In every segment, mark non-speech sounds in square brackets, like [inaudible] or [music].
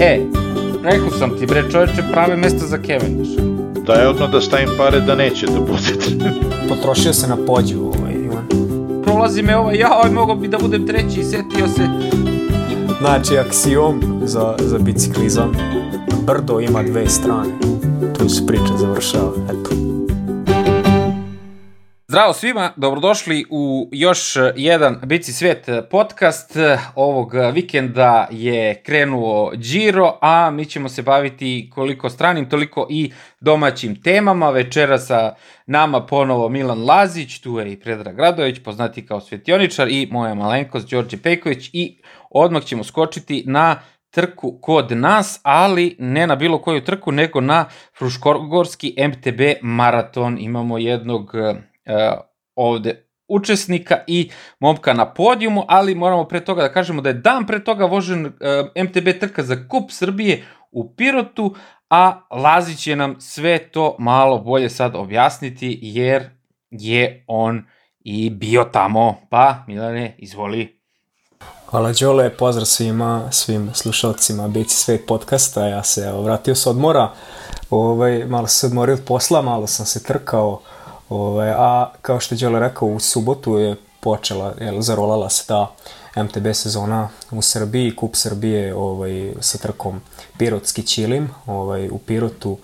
E, rekao sam ti bre čoveče prave mesto za Cavendish. Da je odmah da stavim pare da neće da bude. Potrošio se na pođu, ovaj, Ivan. Prolazi me ovaj, ja, ovaj, mogo bi da budem treći, setio se. Znači, aksijom za, za biciklizam. Brdo ima dve strane. Tu se priča završava, eto. Zdravo svima, dobrodošli u još jedan Bici svet podcast. Ovog vikenda je krenuo Giro, a mi ćemo se baviti koliko stranim, toliko i domaćim temama. Večera sa nama ponovo Milan Lazić, tu je i Predrag Gradović, poznati kao svetioničar i moja malenkost Đorđe Pejković i odmah ćemo skočiti na trku kod nas, ali ne na bilo koju trku, nego na Fruškogorski MTB maraton. Imamo jednog ovde učesnika i momka na podijumu, ali moramo pre toga da kažemo da je dan pre toga vožen uh, MTB trka za Kup Srbije u Pirotu, a Lazić je nam sve to malo bolje sad objasniti, jer je on i bio tamo. Pa, Milane, izvoli. Hvala Đole, pozdrav svima, svim slušalcima Bici Svet podcasta, ja se evo, vratio s odmora, ovaj, malo se odmorio od posla, malo sam se trkao, ovaj, a kao što je Đole rekao, u subotu je počela, jel, zarolala se ta MTB sezona u Srbiji, Kup Srbije ovaj, sa trkom Pirotski Čilim ovaj, u Pirotu,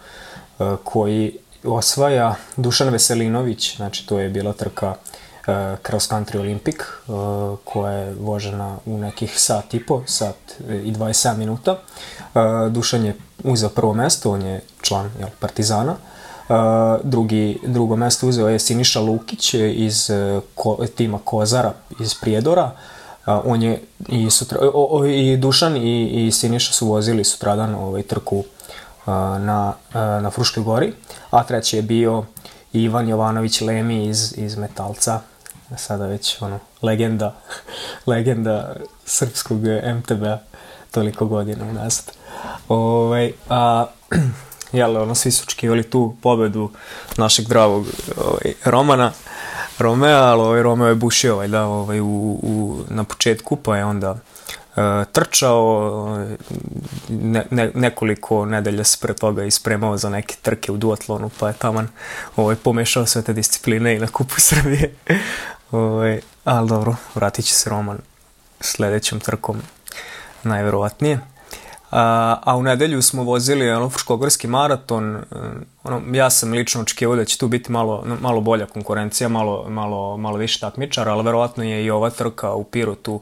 eh, koji osvaja Dušan Veselinović, znači to je bila trka uh, Cross Country Olympic, uh, koja je vožena u nekih sat i po, sat i 27 minuta. Dušan je uzeo prvo mesto, on je član jel, Partizana. Drugi, drugo mesto uzeo je Siniša Lukić iz uh, ko, tima Kozara iz Prijedora. On je i, sutra, o, o, i Dušan i, i Siniša su vozili sutradan ovaj, trku na, na Fruškoj gori, a treći je bio Ivan Jovanović Lemi iz, iz Metalca, sada već ono, legenda, [laughs] legenda srpskog MTB-a toliko godina unazad. Ovaj, a, [clears throat] jel, ono, svi su očekivali tu pobedu našeg dravog ovaj, Romana, Romea, ali ovaj, Romeo je bušio ovaj, da, ovaj, u, u, na početku, pa je onda uh, trčao, ne, ne, nekoliko nedelja se pre toga ispremao za neke trke u duatlonu, pa je taman ovaj, pomešao sve te discipline i na kupu Srbije. [laughs] ovaj, ali dobro, vratit će se Roman sledećom trkom najverovatnije. A, a u nedelju smo vozili ono, Fruškogorski maraton. Ono, ja sam lično očekivao da će tu biti malo, malo bolja konkurencija, malo, malo, malo više takmičara, ali verovatno je i ova trka u Pirotu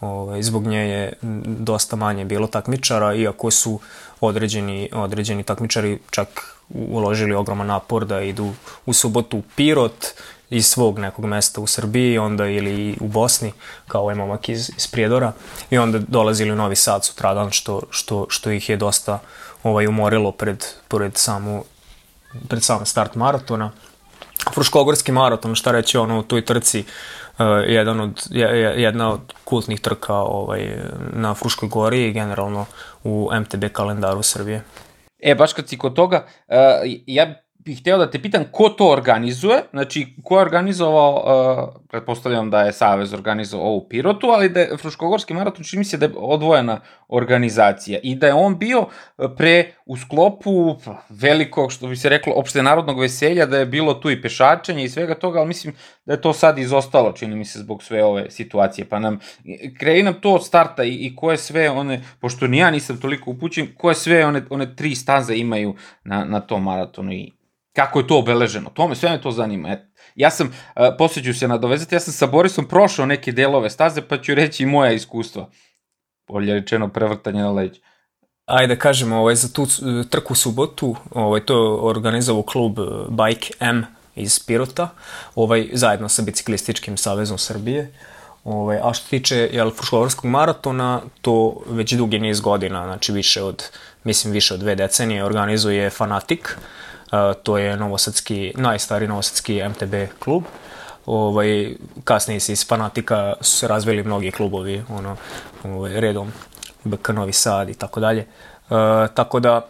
Ovaj, zbog nje je dosta manje bilo takmičara, iako su određeni, određeni takmičari čak uložili ogroman napor da idu u subotu u Pirot iz svog nekog mesta u Srbiji, onda ili u Bosni, kao ovaj momak iz, iz Prijedora, i onda dolazili u Novi Sad sutradan, što, što, što ih je dosta ovaj, umorilo pred, pred, samu, pred sam start maratona. Fruškogorski maraton, šta reći ono u toj trci, uh, jedan od, jedna od kultnih trka ovaj, na Fruškoj gori i generalno u MTB kalendaru Srbije. E, baš kad si kod toga, uh, ja bih hteo da te pitam ko to organizuje, znači ko je organizovao, uh, pretpostavljam da je Savez organizovao ovu Pirotu, ali da je Fruškogorski maraton čini se da je odvojena organizacija i da je on bio pre u sklopu velikog, što bi se reklo, opšte narodnog veselja, da je bilo tu i pešačenje i svega toga, ali mislim da je to sad izostalo, čini mi se, zbog sve ove situacije. Pa nam, kreji nam to od starta i, i koje sve one, pošto ni ja nisam toliko upućen, koje sve one, one tri staze imaju na, na tom maratonu i kako je to obeleženo. To me, sve me to zanima. Et, ja sam, uh, posle ću se nadovezati, ja sam sa Borisom prošao neke delove staze, pa ću reći i moja iskustva. Bolje rečeno, prevrtanje na leđu. Ajde kažemo, ovaj, za tu trku subotu, ovaj, to organizovao klub Bike M iz Pirota, ovaj, zajedno sa Biciklističkim savezom Srbije. Ovaj, a što tiče jel, Fruškogorskog maratona, to već dugi niz godina, znači više od, mislim više od dve decenije, organizuje Fanatik, to je novosadski, najstari novosadski MTB klub. Ovaj, kasnije se iz Fanatika su se razvili mnogi klubovi, ono, ovaj, redom BK Novi Sad i tako dalje. Tako da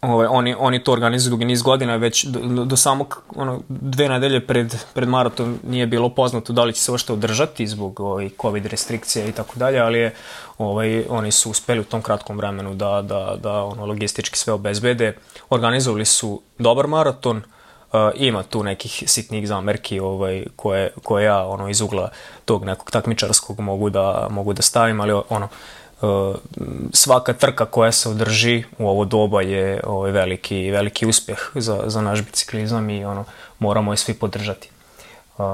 Ovaj, oni, oni to organizuju dugi niz godina, već do, do samog ono, dve nedelje pred, pred maraton nije bilo poznato da li će se ovo što održati zbog ovaj, COVID restrikcija i tako dalje, ali je, ovaj, oni su uspeli u tom kratkom vremenu da, da, da ono, logistički sve obezbede. Organizovali su dobar maraton, uh, ima tu nekih sitnih zamerki ovaj, koje, koje ja ono, iz ugla tog nekog takmičarskog mogu da, mogu da stavim, ali ono, Uh, svaka trka koja se održi u ovo doba je ovaj veliki veliki uspeh za, za naš biciklizam i ono moramo je svi podržati. Uh,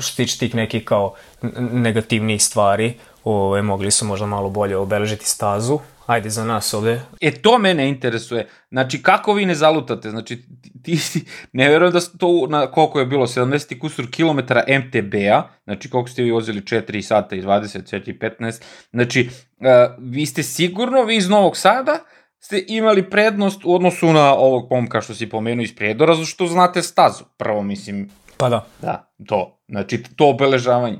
što tiče tih nekih kao negativnih stvari, ovaj, mogli su možda malo bolje obeležiti stazu, ajde za nas ovde. E, to mene interesuje. Znači, kako vi ne zalutate? Znači, ti, ti ne verujem da to na koliko je bilo, 70 kusur kilometara MTB-a, znači koliko ste vi vozili 4 sata i 20, 4 i 15, znači, uh, vi ste sigurno, vi iz Novog Sada, ste imali prednost u odnosu na ovog pomka što si pomenuo iz Prijedora, zato što znate stazu, prvo mislim. Pa da. Da, to. Znači, to obeležavanje.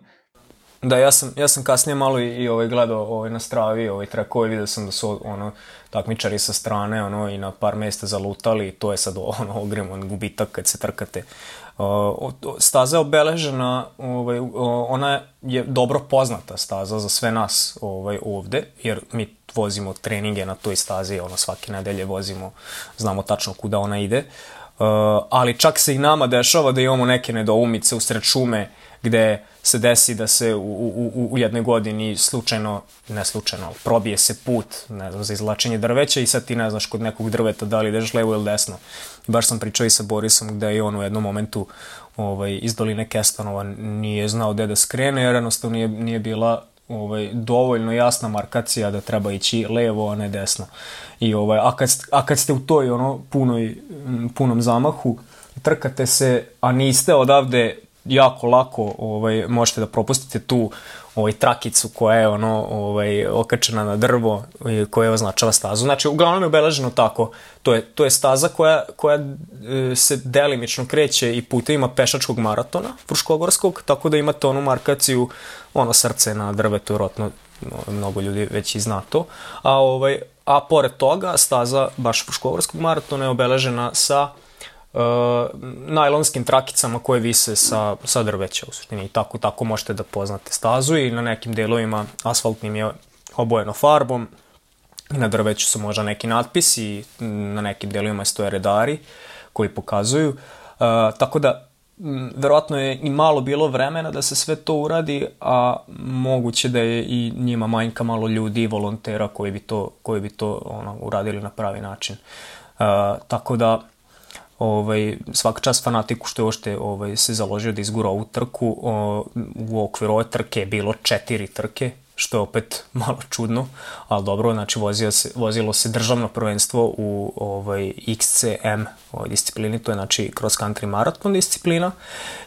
Da, ja sam, ja sam kasnije malo i, i ovaj gledao ovaj, na stravi ovaj trekove, vidio sam da su ono, takmičari sa strane ono, i na par mesta zalutali i to je sad [laughs] ono, ogreman gubitak kad se trkate. Uh, staza je obeležena, ovaj, uh, ona je dobro poznata staza za sve nas ovaj, ovde, jer mi vozimo treninge na toj stazi, ono svake nedelje vozimo, znamo tačno kuda ona ide. Uh, ali čak se i nama dešava da imamo neke nedoumice usred šume gde se desi da se u, u, u jednoj godini slučajno, ne slučajno, probije se put, ne znam, za izlačenje drveća i sad ti ne znaš kod nekog drveta da li ideš levo ili desno. Baš sam pričao i sa Borisom gde je on u jednom momentu ovaj, iz doline Kestanova nije znao gde da skrene jer jednostavno nije, nije bila ovaj, dovoljno jasna markacija da treba ići levo, a ne desno. I, ovaj, a, kad, a kad ste u toj ono, punoj, punom zamahu, trkate se, a niste odavde jako lako ovaj, možete da propustite tu ovaj, trakicu koja je ono, ovaj, okačena na drvo koja označava stazu. Znači, uglavnom je obeleženo tako. To je, to je staza koja, koja e, se delimično kreće i putevima pešačkog maratona Fruškogorskog, tako da imate onu markaciju, ono srce na drvetu, rotno, mnogo ljudi već i zna to. A, ovaj, a pored toga, staza baš Fruškogorskog maratona je obeležena sa uh, najlonskim trakicama koje vise sa, sa drveća u suštini. I tako, tako možete da poznate stazu i na nekim delovima asfaltnim je obojeno farbom, i na drveću su možda neki natpisi, na nekim delovima stoje redari koji pokazuju. Uh, tako da verovatno je i malo bilo vremena da se sve to uradi, a moguće da je i njima manjka malo ljudi i volontera koji bi to, koji bi to ono, uradili na pravi način. Uh, tako da ovaj, svaka čast fanatiku što je ošte ovaj, se založio da izgura ovu trku. O, u okviru ove trke je bilo četiri trke, što je opet [laughs] malo čudno, ali dobro, znači vozio se, vozilo se državno prvenstvo u ovaj, XCM ovoj disciplini, to je znači cross country maraton disciplina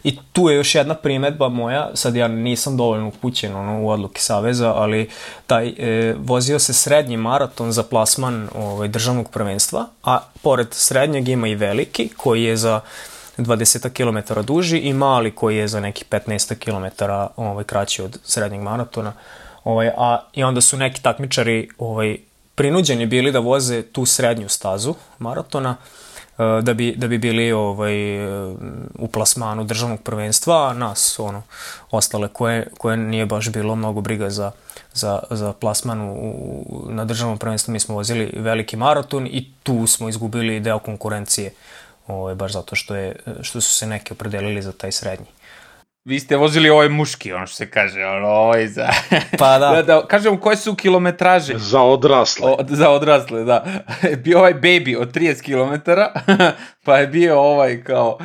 i tu je još jedna primetba moja, sad ja nisam dovoljno upućen ono, u odluke Saveza, ali taj, e, vozio se srednji maraton za plasman ovaj, državnog prvenstva, a pored srednjeg ima i veliki koji je za 20 km duži i mali koji je za nekih 15 km ovaj, kraći od srednjeg maratona. Ovaj, a, I onda su neki takmičari ovaj, prinuđeni bili da voze tu srednju stazu maratona eh, da bi, da bi bili ovaj, u plasmanu državnog prvenstva, a nas, ono, ostale koje, koje nije baš bilo mnogo briga za, za, za plasman u, na državnom prvenstvu, mi smo vozili veliki maraton i tu smo izgubili deo konkurencije, ovaj, baš zato što, je, što su se neki opredelili za taj srednji vi ste vozili ovaj muški, ono što se kaže, ono, ovaj za... Pa da. [laughs] da, da kažem, koje su kilometraže? Za odrasle. O, za odrasle, da. [laughs] bio ovaj baby od 30 km, [laughs] pa je bio ovaj kao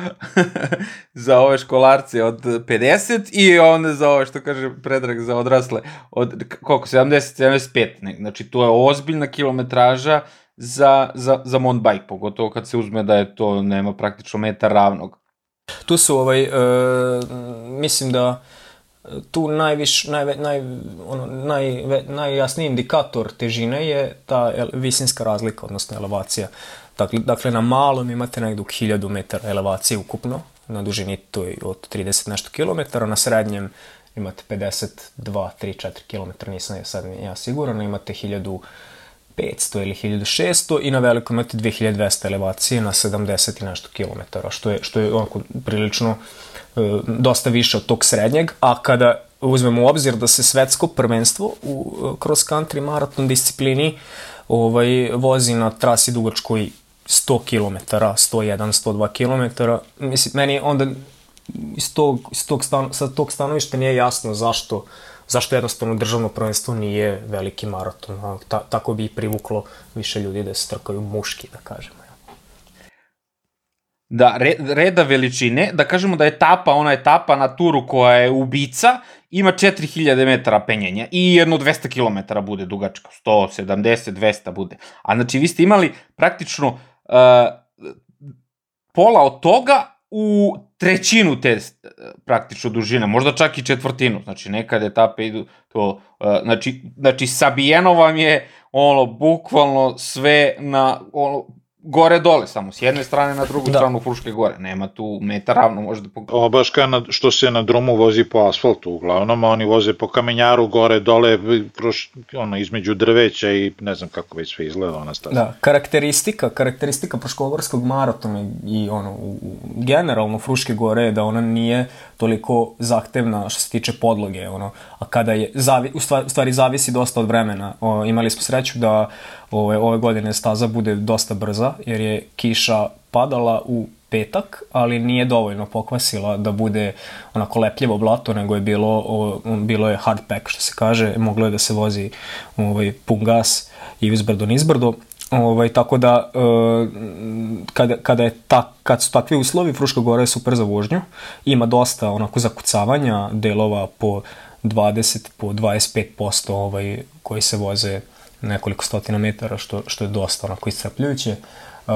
za ove školarce od 50 i onda za ove, što kaže Predrag, za odrasle od, koliko, 70, 75, ne, znači to je ozbiljna kilometraža za, za, za mountain bike, pogotovo kad se uzme da je to, nema praktično metar ravnog. Tu su ovaj, e, mislim da tu najviš, naj, naj, ono, naj, najjasniji indikator težine je ta visinska razlika, odnosno elevacija. Dakle, dakle na malom imate negdje 1000 metara elevacije ukupno, na dužini to je od 30 nešto kilometara, na srednjem imate 52, 3, 4 km, nisam sad ja siguran, imate 1000 1500 ili 1600 i na velikom imate 2200 elevacije na 70 i nešto kilometara, što je, što je onako prilično e, dosta više od tog srednjeg, a kada uzmemo u obzir da se svetsko prvenstvo u e, cross country maraton disciplini ovaj, vozi na trasi dugačkoj 100 km, 101, 102 km, mislim, meni onda iz tog, iz tog stan, sa tog stanovišta nije jasno zašto zašto jednostavno državno prvenstvo nije veliki maraton, ta, tako bi i privuklo više ljudi da se trkaju muški, da kažemo. Da, reda veličine, da kažemo da etapa, ona etapa na turu koja je ubica, ima 4000 metara penjenja i jedno 200 km bude dugačka, 170, 200 bude. A znači vi ste imali praktično uh, pola od toga u trećinu te praktično dužine, možda čak i četvrtinu, znači nekad etape idu to, znači, znači sabijeno vam je ono, bukvalno sve na, ono, gore dole samo, s jedne strane na drugu da. stranu Fruške gore, nema tu meta ravno možda po... Ovo baš kao na, što se na drumu vozi po asfaltu uglavnom, a oni voze po kamenjaru gore dole, proš, ono, između drveća i ne znam kako već sve izgleda ona staza. Da, karakteristika, karakteristika Fruškogorskog maratona i ono, u, generalno Fruške gore je da ona nije toliko zahtevna što se tiče podloge, ono, a kada je, zavi, u, stvari, u stvari zavisi dosta od vremena. O, imali smo sreću da ove, ove godine staza bude dosta brza, jer je kiša padala u petak, ali nije dovoljno pokvasila da bude onako lepljivo blato, nego je bilo, o, bilo je hard pack, što se kaže, moglo je da se vozi ovaj, pun gas i uzbrdo nizbrdo. Ovaj, tako da, e, kada, kada, je ta, kad su takvi uslovi, Fruška Gora je super za vožnju. Ima dosta onako zakucavanja delova po 20, po 25% ovaj, koji se voze nekoliko stotina metara, što, što je dosta onako iscrpljujuće. Uh,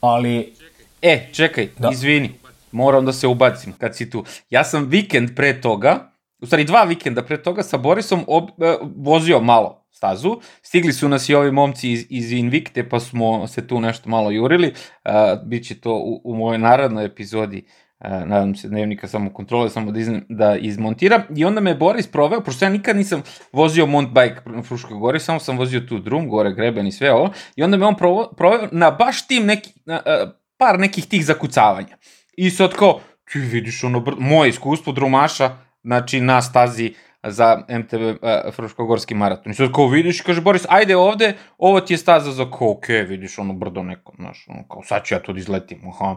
ali... E, čekaj, da. izvini, moram da se ubacim kad si tu. Ja sam vikend pre toga, u stvari dva vikenda pre toga sa Borisom ob, uh, vozio malo stazu. Stigli su nas i ovi momci iz, iz Invicte, pa smo se tu nešto malo jurili. Uh, Biće to u, u mojoj narednoj epizodi Uh, nadam se dnevnika samo kontrole, samo da, iz, da izmontiram. I onda me Boris proveo, pošto ja nikad nisam vozio mount bike na Fruškoj gori, samo sam vozio tu drum, gore greben i sve ovo. I onda me on proveo, proveo na baš tim neki, na, uh, par nekih tih zakucavanja. I sad kao, ti vidiš ono, moje iskustvo drumaša, znači na stazi za MTB uh, Fruškogorski maraton. I sad kao vidiš, kaže Boris, ajde ovde, ovo ti je staza za kao, okej, okay, vidiš ono brdo neko, znaš, ono, kao sad ću ja tu da izletim, aha.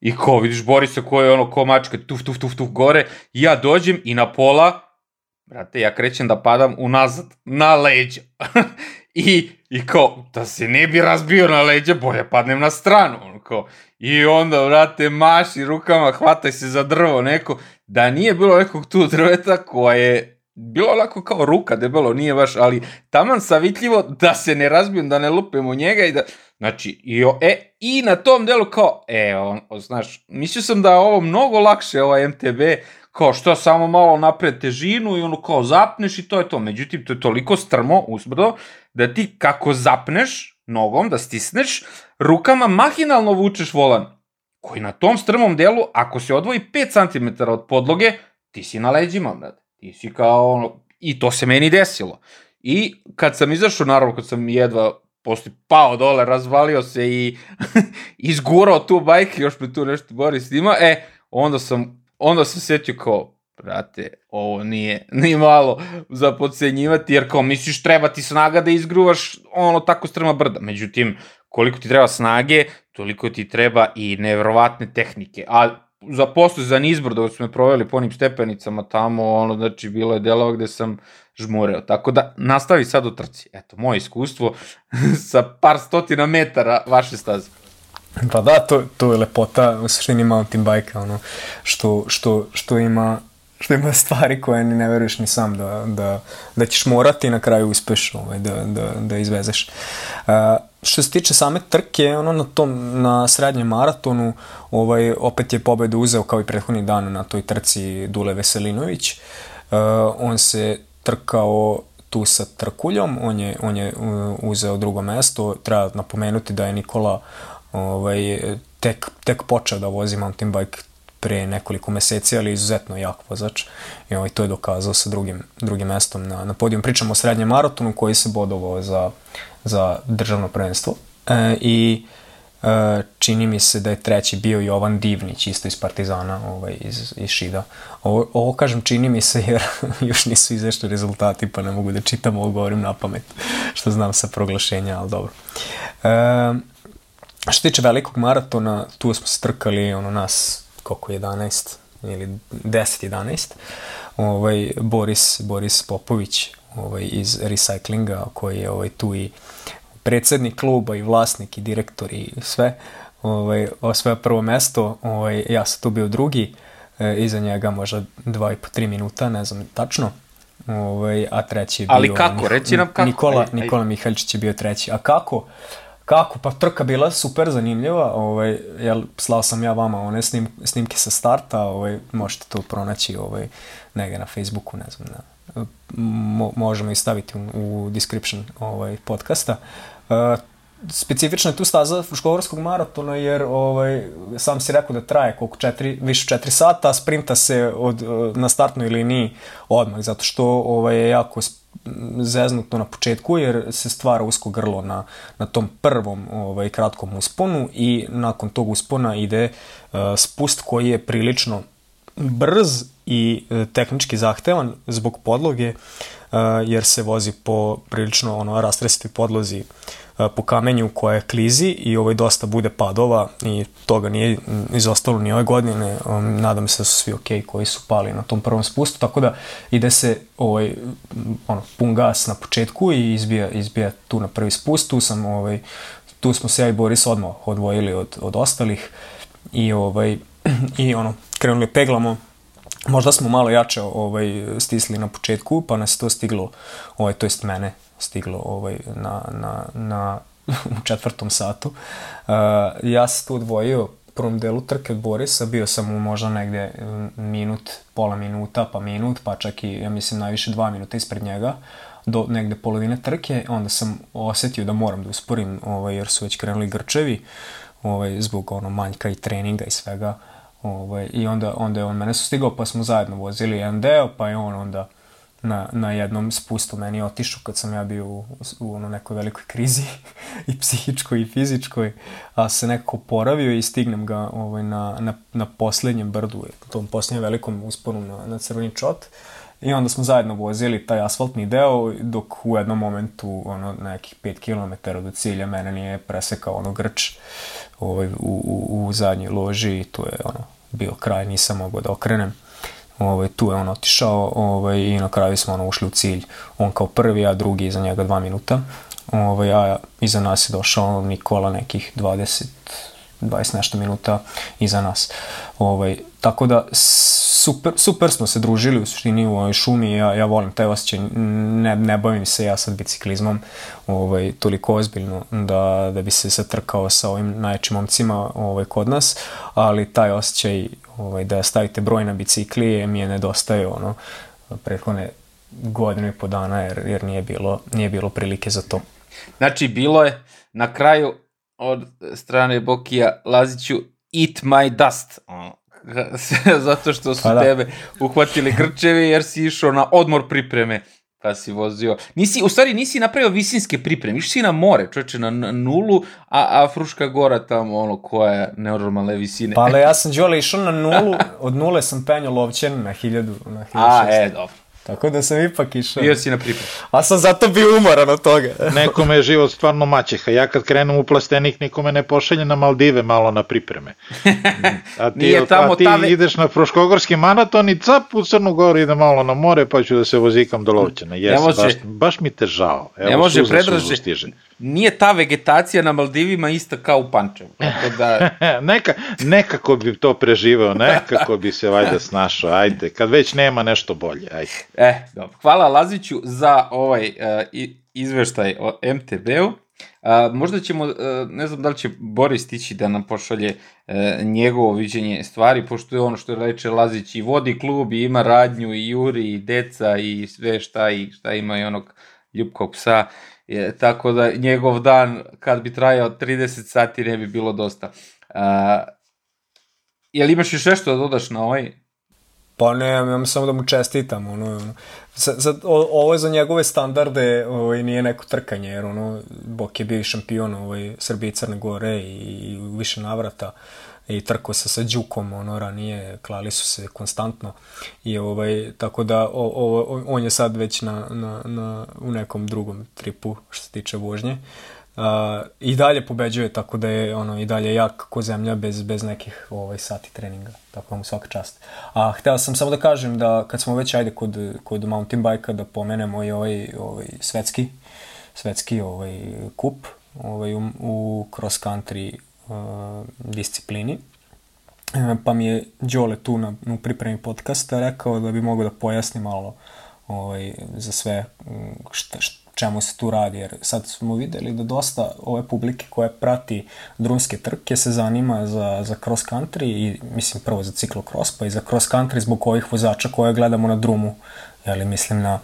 I ko, vidiš Borisa koji je ono ko mačka, tuf, tuf, tuf, tuf, gore, i ja dođem i na pola, brate, ja krećem da padam unazad, na leđa. [laughs] I, I kao, da se ne bi razbio na leđa, bolje padnem na stranu, ono kao. I onda, brate, maši rukama, hvataj se za drvo, neko, da nije bilo nekog tu drveta koje je bilo lako kao ruka debelo, nije baš, ali taman savitljivo da se ne razbijem, da ne lupem u njega i da, Znači, i, o, e, i na tom delu kao, e, on, o, znaš, mislio sam da je ovo mnogo lakše, ovaj MTB, kao što samo malo napred težinu i ono kao zapneš i to je to. Međutim, to je toliko strmo, uzbrdo, da ti kako zapneš nogom, da stisneš, rukama mahinalno vučeš volan. Koji na tom strmom delu, ako se odvoji 5 cm od podloge, ti si na leđima, brate. Ti si kao ono, i to se meni desilo. I kad sam izašao, naravno, kad sam jedva posle pao dole, razvalio se i [laughs] izgurao tu bajke, još me tu nešto Boris snima, e, onda sam, onda sam setio kao, brate, ovo nije ni malo za podcenjivati, jer kao misliš treba ti snaga da izgruvaš ono tako strma brda. Međutim, koliko ti treba snage, toliko ti treba i nevrovatne tehnike. A za posle, za nizbor, dok smo proveli po onim stepenicama tamo, ono, znači, bilo je delova gde sam žmureo. Tako da, nastavi sad u trci. Eto, moje iskustvo [laughs] sa par stotina metara vaše staze. Pa da, to, to je lepota u suštini mountain bike ono, što, što, što ima što ima stvari koje ni ne veruješ ni sam da, da, da ćeš morati i na kraju uspeš ovaj, da, da, da izvezeš. Uh, što se tiče same trke, ono na tom, na srednjem maratonu, ovaj, opet je pobedu uzeo kao i prethodni dan na toj trci Dule Veselinović. Uh, on se trkao tu sa Trkuljom, on je, on je uzeo drugo mesto. Treba napomenuti da je Nikola ovaj, tek, tek počeo da vozi mountain bike pre nekoliko meseci, ali izuzetno jak vozač i ovaj, to je dokazao sa drugim, drugim mestom na, na podijum. Pričamo o srednjem maratonu koji se bodovao za, za državno prvenstvo e, i e, čini mi se da je treći bio Jovan Divnić, isto iz Partizana, ovaj, iz, iz Šida. Ovo, ovo kažem čini mi se jer [laughs] još nisu izašli rezultati pa ne mogu da čitam, ovo govorim na pamet, što znam sa proglašenja, ali dobro. E, što tiče velikog maratona, tu smo strkali ono nas, koliko 11 ili 10-11, ovaj, Boris, Boris Popović ovaj, iz Recyclinga, koji je ovaj, tu i predsednik kluba i vlasnik i direktor i sve, ovaj, osvaja prvo mesto, ovaj, ja sam tu bio drugi, e, iza njega možda dva i po tri minuta, ne znam tačno, ovaj, a treći je bio... Ali kako? Reci nam kako. Nikola. Nikola Mihaljčić je bio treći. A kako? Kako? Pa trka bila super zanimljiva, ovaj, jel, slao sam ja vama one snim, snimke sa starta, ovaj, možete to pronaći ovaj, negde na Facebooku, ne znam, na, mo, možemo i staviti u, u description ovaj, podcasta. Uh, specifična je tu staza Fruškogorskog maratona jer ovaj, sam si rekao da traje koliko četiri, više četiri sata, sprinta se od, na startnoj liniji odmah, zato što ovaj, je jako zeznuto na početku jer se stvara usko grlo na, na tom prvom ovaj, kratkom usponu i nakon tog uspona ide uh, spust koji je prilično brz i uh, tehnički zahtevan zbog podloge uh, jer se vozi po prilično ono rastresitoj podlozi po kamenju koja je klizi i ovaj dosta bude padova i toga nije izostalo ni ove godine. Um, nadam se da su svi ok koji su pali na tom prvom spustu, tako da ide se ovaj, ono, pun gas na početku i izbija, izbija tu na prvi spust. Tu, sam, ovaj, tu smo se ja i Boris odmah odvojili od, od ostalih i, ovaj, [clears throat] i ono, krenuli peglamo možda smo malo jače ovaj, stisli na početku, pa nas to stiglo, ovaj, to jest mene, stiglo ovaj, na, na, na [laughs] u četvrtom satu. Uh, ja sam tu odvojio prvom delu trke od Borisa, bio sam mu možda negde minut, pola minuta, pa minut, pa čak i, ja mislim, najviše dva minuta ispred njega, do negde polovine trke, onda sam osetio da moram da usporim, ovaj, jer su već krenuli grčevi, ovaj, zbog ono manjka i treninga i svega, ovaj, i onda, onda je on mene sustigao, pa smo zajedno vozili jedan deo, pa je on onda na, na jednom spustu meni otišao kad sam ja bio u, u ono nekoj velikoj krizi [laughs] i psihičkoj i fizičkoj, a se nekako poravio i stignem ga ovaj, na, na, na poslednjem brdu, tom poslednjem velikom usponu na, na crveni čot. I onda smo zajedno vozili taj asfaltni deo, dok u jednom momentu, ono, nekih 5 km do cilja, mene nije presekao ono grč ovaj, u, u, u zadnjoj loži i tu je ono, bio kraj, nisam mogao da okrenem ovaj, tu je on otišao ovaj, i na kraju smo ono, ušli u cilj. On kao prvi, a drugi iza njega dva minuta. Ovaj, a iza nas je došao Nikola nekih 20, 20 nešto minuta iza nas. Ovaj, tako da super, super smo se družili u suštini u ovoj šumi, ja, ja volim taj osjećaj, ne, ne bavim se ja sad biciklizmom ovaj, toliko ozbiljno da, da bi se satrkao sa ovim najjačim momcima ovaj, kod nas, ali taj osjećaj ovaj, da stavite broj na bicikli mi je nedostaje ono, prethodne godinu i po dana jer, jer nije, bilo, nije bilo prilike za to. Znači, bilo je na kraju od strane Bokija Laziću Eat my dust. [laughs] Zato što su pa da. tebe uhvatili grčevi jer si išao na odmor pripreme pa si vozio. Nisi, u stvari nisi napravio visinske pripreme, išli si na more, čoče, na, nulu, a, a Fruška gora tamo, ono, koja je nenormalne visine. Pa ali ja sam Đole išao na nulu, od nule sam penio lovćen na hiljadu, na hiljadu A, e, dobro. Tako da sam ipak išao. Bio si na pripremu. A sam zato bio umoran od toga. [laughs] nekome je život stvarno maćeha. Ja kad krenem u plastenik, nikome ne pošalje na Maldive malo na pripreme. [laughs] A ti, Nije tamo, a ti tave... ideš na Proškogorski maraton i cap u Crnu Goru ide malo na more, pa ću da se vozikam do Lovćana. Jes, može, baš, baš mi te žao. Evo, ne može predraže. Nije ta vegetacija na Maldivima ista kao u Pančevu. Tako da... [laughs] Neka, nekako bi to preživeo, nekako bi se valjda snašao. Ajde, kad već nema nešto bolje, ajde. E, dobro. Hvala Laziću za ovaj uh, izveštaj o MTB-u. Uh, možda ćemo, uh, ne znam da li će Boris stići da nam pošalje uh, njegovo viđenje stvari, pošto je ono što reče Lazić i vodi klub i ima radnju i juri i deca i sve šta, i, šta ima i onog ljubkog psa. Je, tako da njegov dan kad bi trajao 30 sati ne bi bilo dosta. Uh, Jel imaš još nešto da dodaš na ovaj? Pa ne, ja samo da mu čestitam, ono, ono. Sad, sad, ovo je za njegove standarde, ovaj, nije neko trkanje, jer ono, Bok je bio šampion ovaj, Srbije i Crne Gore i, i više navrata i trkao se sa Đukom, ono, ranije, klali su se konstantno i ovaj, tako da o, o, on je sad već na, na, na, u nekom drugom tripu što se tiče vožnje. Uh, i dalje pobeđuje, tako da je ono, i dalje jak ko zemlja bez, bez nekih ovaj, sati treninga, tako da mu svaka čast. A hteo sam samo da kažem da kad smo već ajde kod, kod mountain bike-a da pomenemo i ovaj, ovaj svetski, svetski ovaj, kup ovaj, u, u cross country disciplini. E, pa mi je Đole tu na, na pripremi podcasta rekao da bi mogao da pojasni malo ovaj, za sve šta, šta, čemu se tu radi, jer sad smo videli da dosta ove publike koje prati drumske trke se zanima za, za cross country i mislim prvo za ciklocross pa i za cross country zbog ovih vozača koje gledamo na drumu, jeli mislim na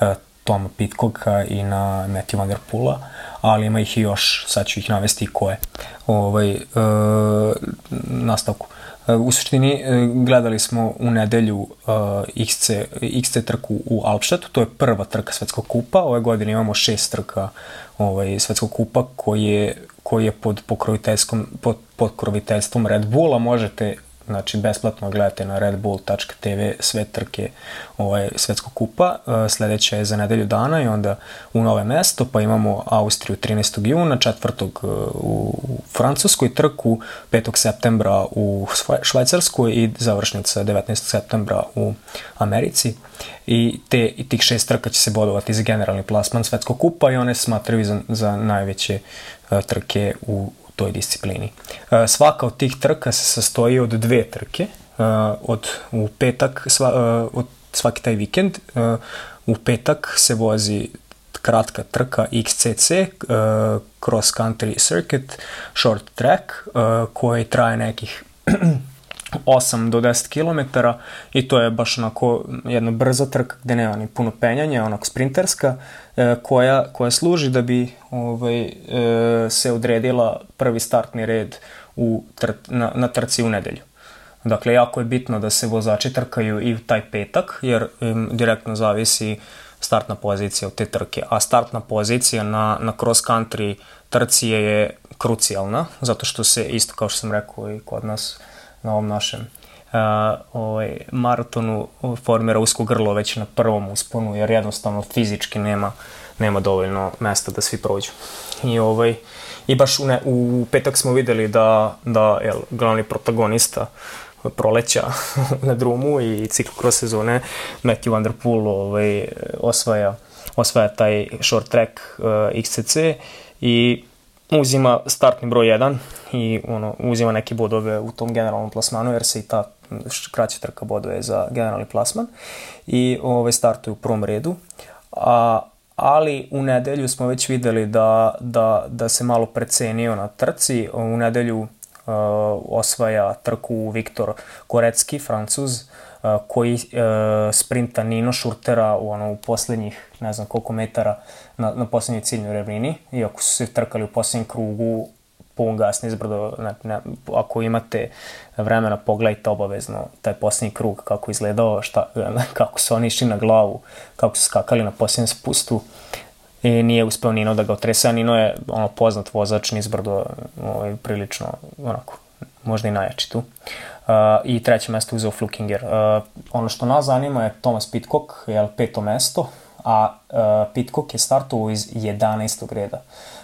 uh, Toma Pitcocka i na Matthew Van Der Poola, ali ima ih i još, sad ću ih navesti koje. Ovaj, uh, nastavku. U suštini e, gledali smo u nedelju uh, XC, XC trku u Alpštatu, to je prva trka svetskog kupa, ove godine imamo šest trka ovaj, svetskog kupa koji je, koji je pod pokroviteljstvom, pod, pokroviteljstvom Red Bulla, možete znači besplatno gledate na redbull.tv sve trke ovaj, svetskog kupa. Uh, sledeća je za nedelju dana i onda u nove mesto, pa imamo Austriju 13. juna, 4. Uh, u Francuskoj trku, 5. septembra u Švajcarskoj i završnica 19. septembra u Americi. I, te, i tih šest trka će se bodovati za generalni plasman svetskog kupa i one smatraju za, za najveće uh, trke u toj disciplini. E, svaka od tih trka se sastoji od dve trke, e, od u petak, sva, e, od svaki taj vikend, u petak se vozi kratka trka XCC, Cross Country Circuit, Short Track, koji traje nekih 8 do 10 km i to je baš onako jedna brza trka gde nema ni puno penjanja, onako sprinterska, e, koja, koja služi da bi ovaj, e, se odredila prvi startni red u tr, na, na trci u nedelju. Dakle, jako je bitno da se vozači trkaju i u taj petak, jer im direktno zavisi startna pozicija od te trke. A startna pozicija na, na cross country trci je krucijalna, zato što se, isto kao što sam rekao i kod nas, na ovom našem uh, ovaj, maratonu formira usko grlo već na prvom usponu, jer jednostavno fizički nema, nema dovoljno mesta da svi prođu. I, ovaj, i baš u, ne, u petak smo videli da, da jel, glavni protagonista proleća [laughs] na drumu i ciklu kroz sezone Matthew Van Der Poel ovaj, osvaja, osvaja taj short track uh, XCC i uzima startni broj 1 i ono, uzima neke bodove u tom generalnom plasmanu jer se i ta kraća trka bodove za generalni plasman i ovaj, startuje u prvom redu. A, ali u nedelju smo već videli da, da, da se malo precenio na trci. U nedelju uh, osvaja trku Viktor Korecki, francuz, koji uh, sprinta Nino Šurtera u, ono, u poslednjih ne znam koliko metara na, na poslednjoj ciljnoj ravnini, iako su se trkali u poslednjem krugu pun gas nizbrdo, ne, ne, ako imate vremena pogledajte obavezno taj poslednji krug kako izgledao, šta, [laughs] kako su oni išli na glavu, kako su skakali na poslednjem spustu i nije uspeo Nino da ga otrese, Nino je ono, poznat vozač nizbrdo, ovaj, prilično onako, možda i najjači tu. Uh, I treće mesto uzeo Flukinger. Uh, ono što nas zanima je Thomas Pitcock, je peto mesto, a uh, Pitcock je startovao iz 11. reda.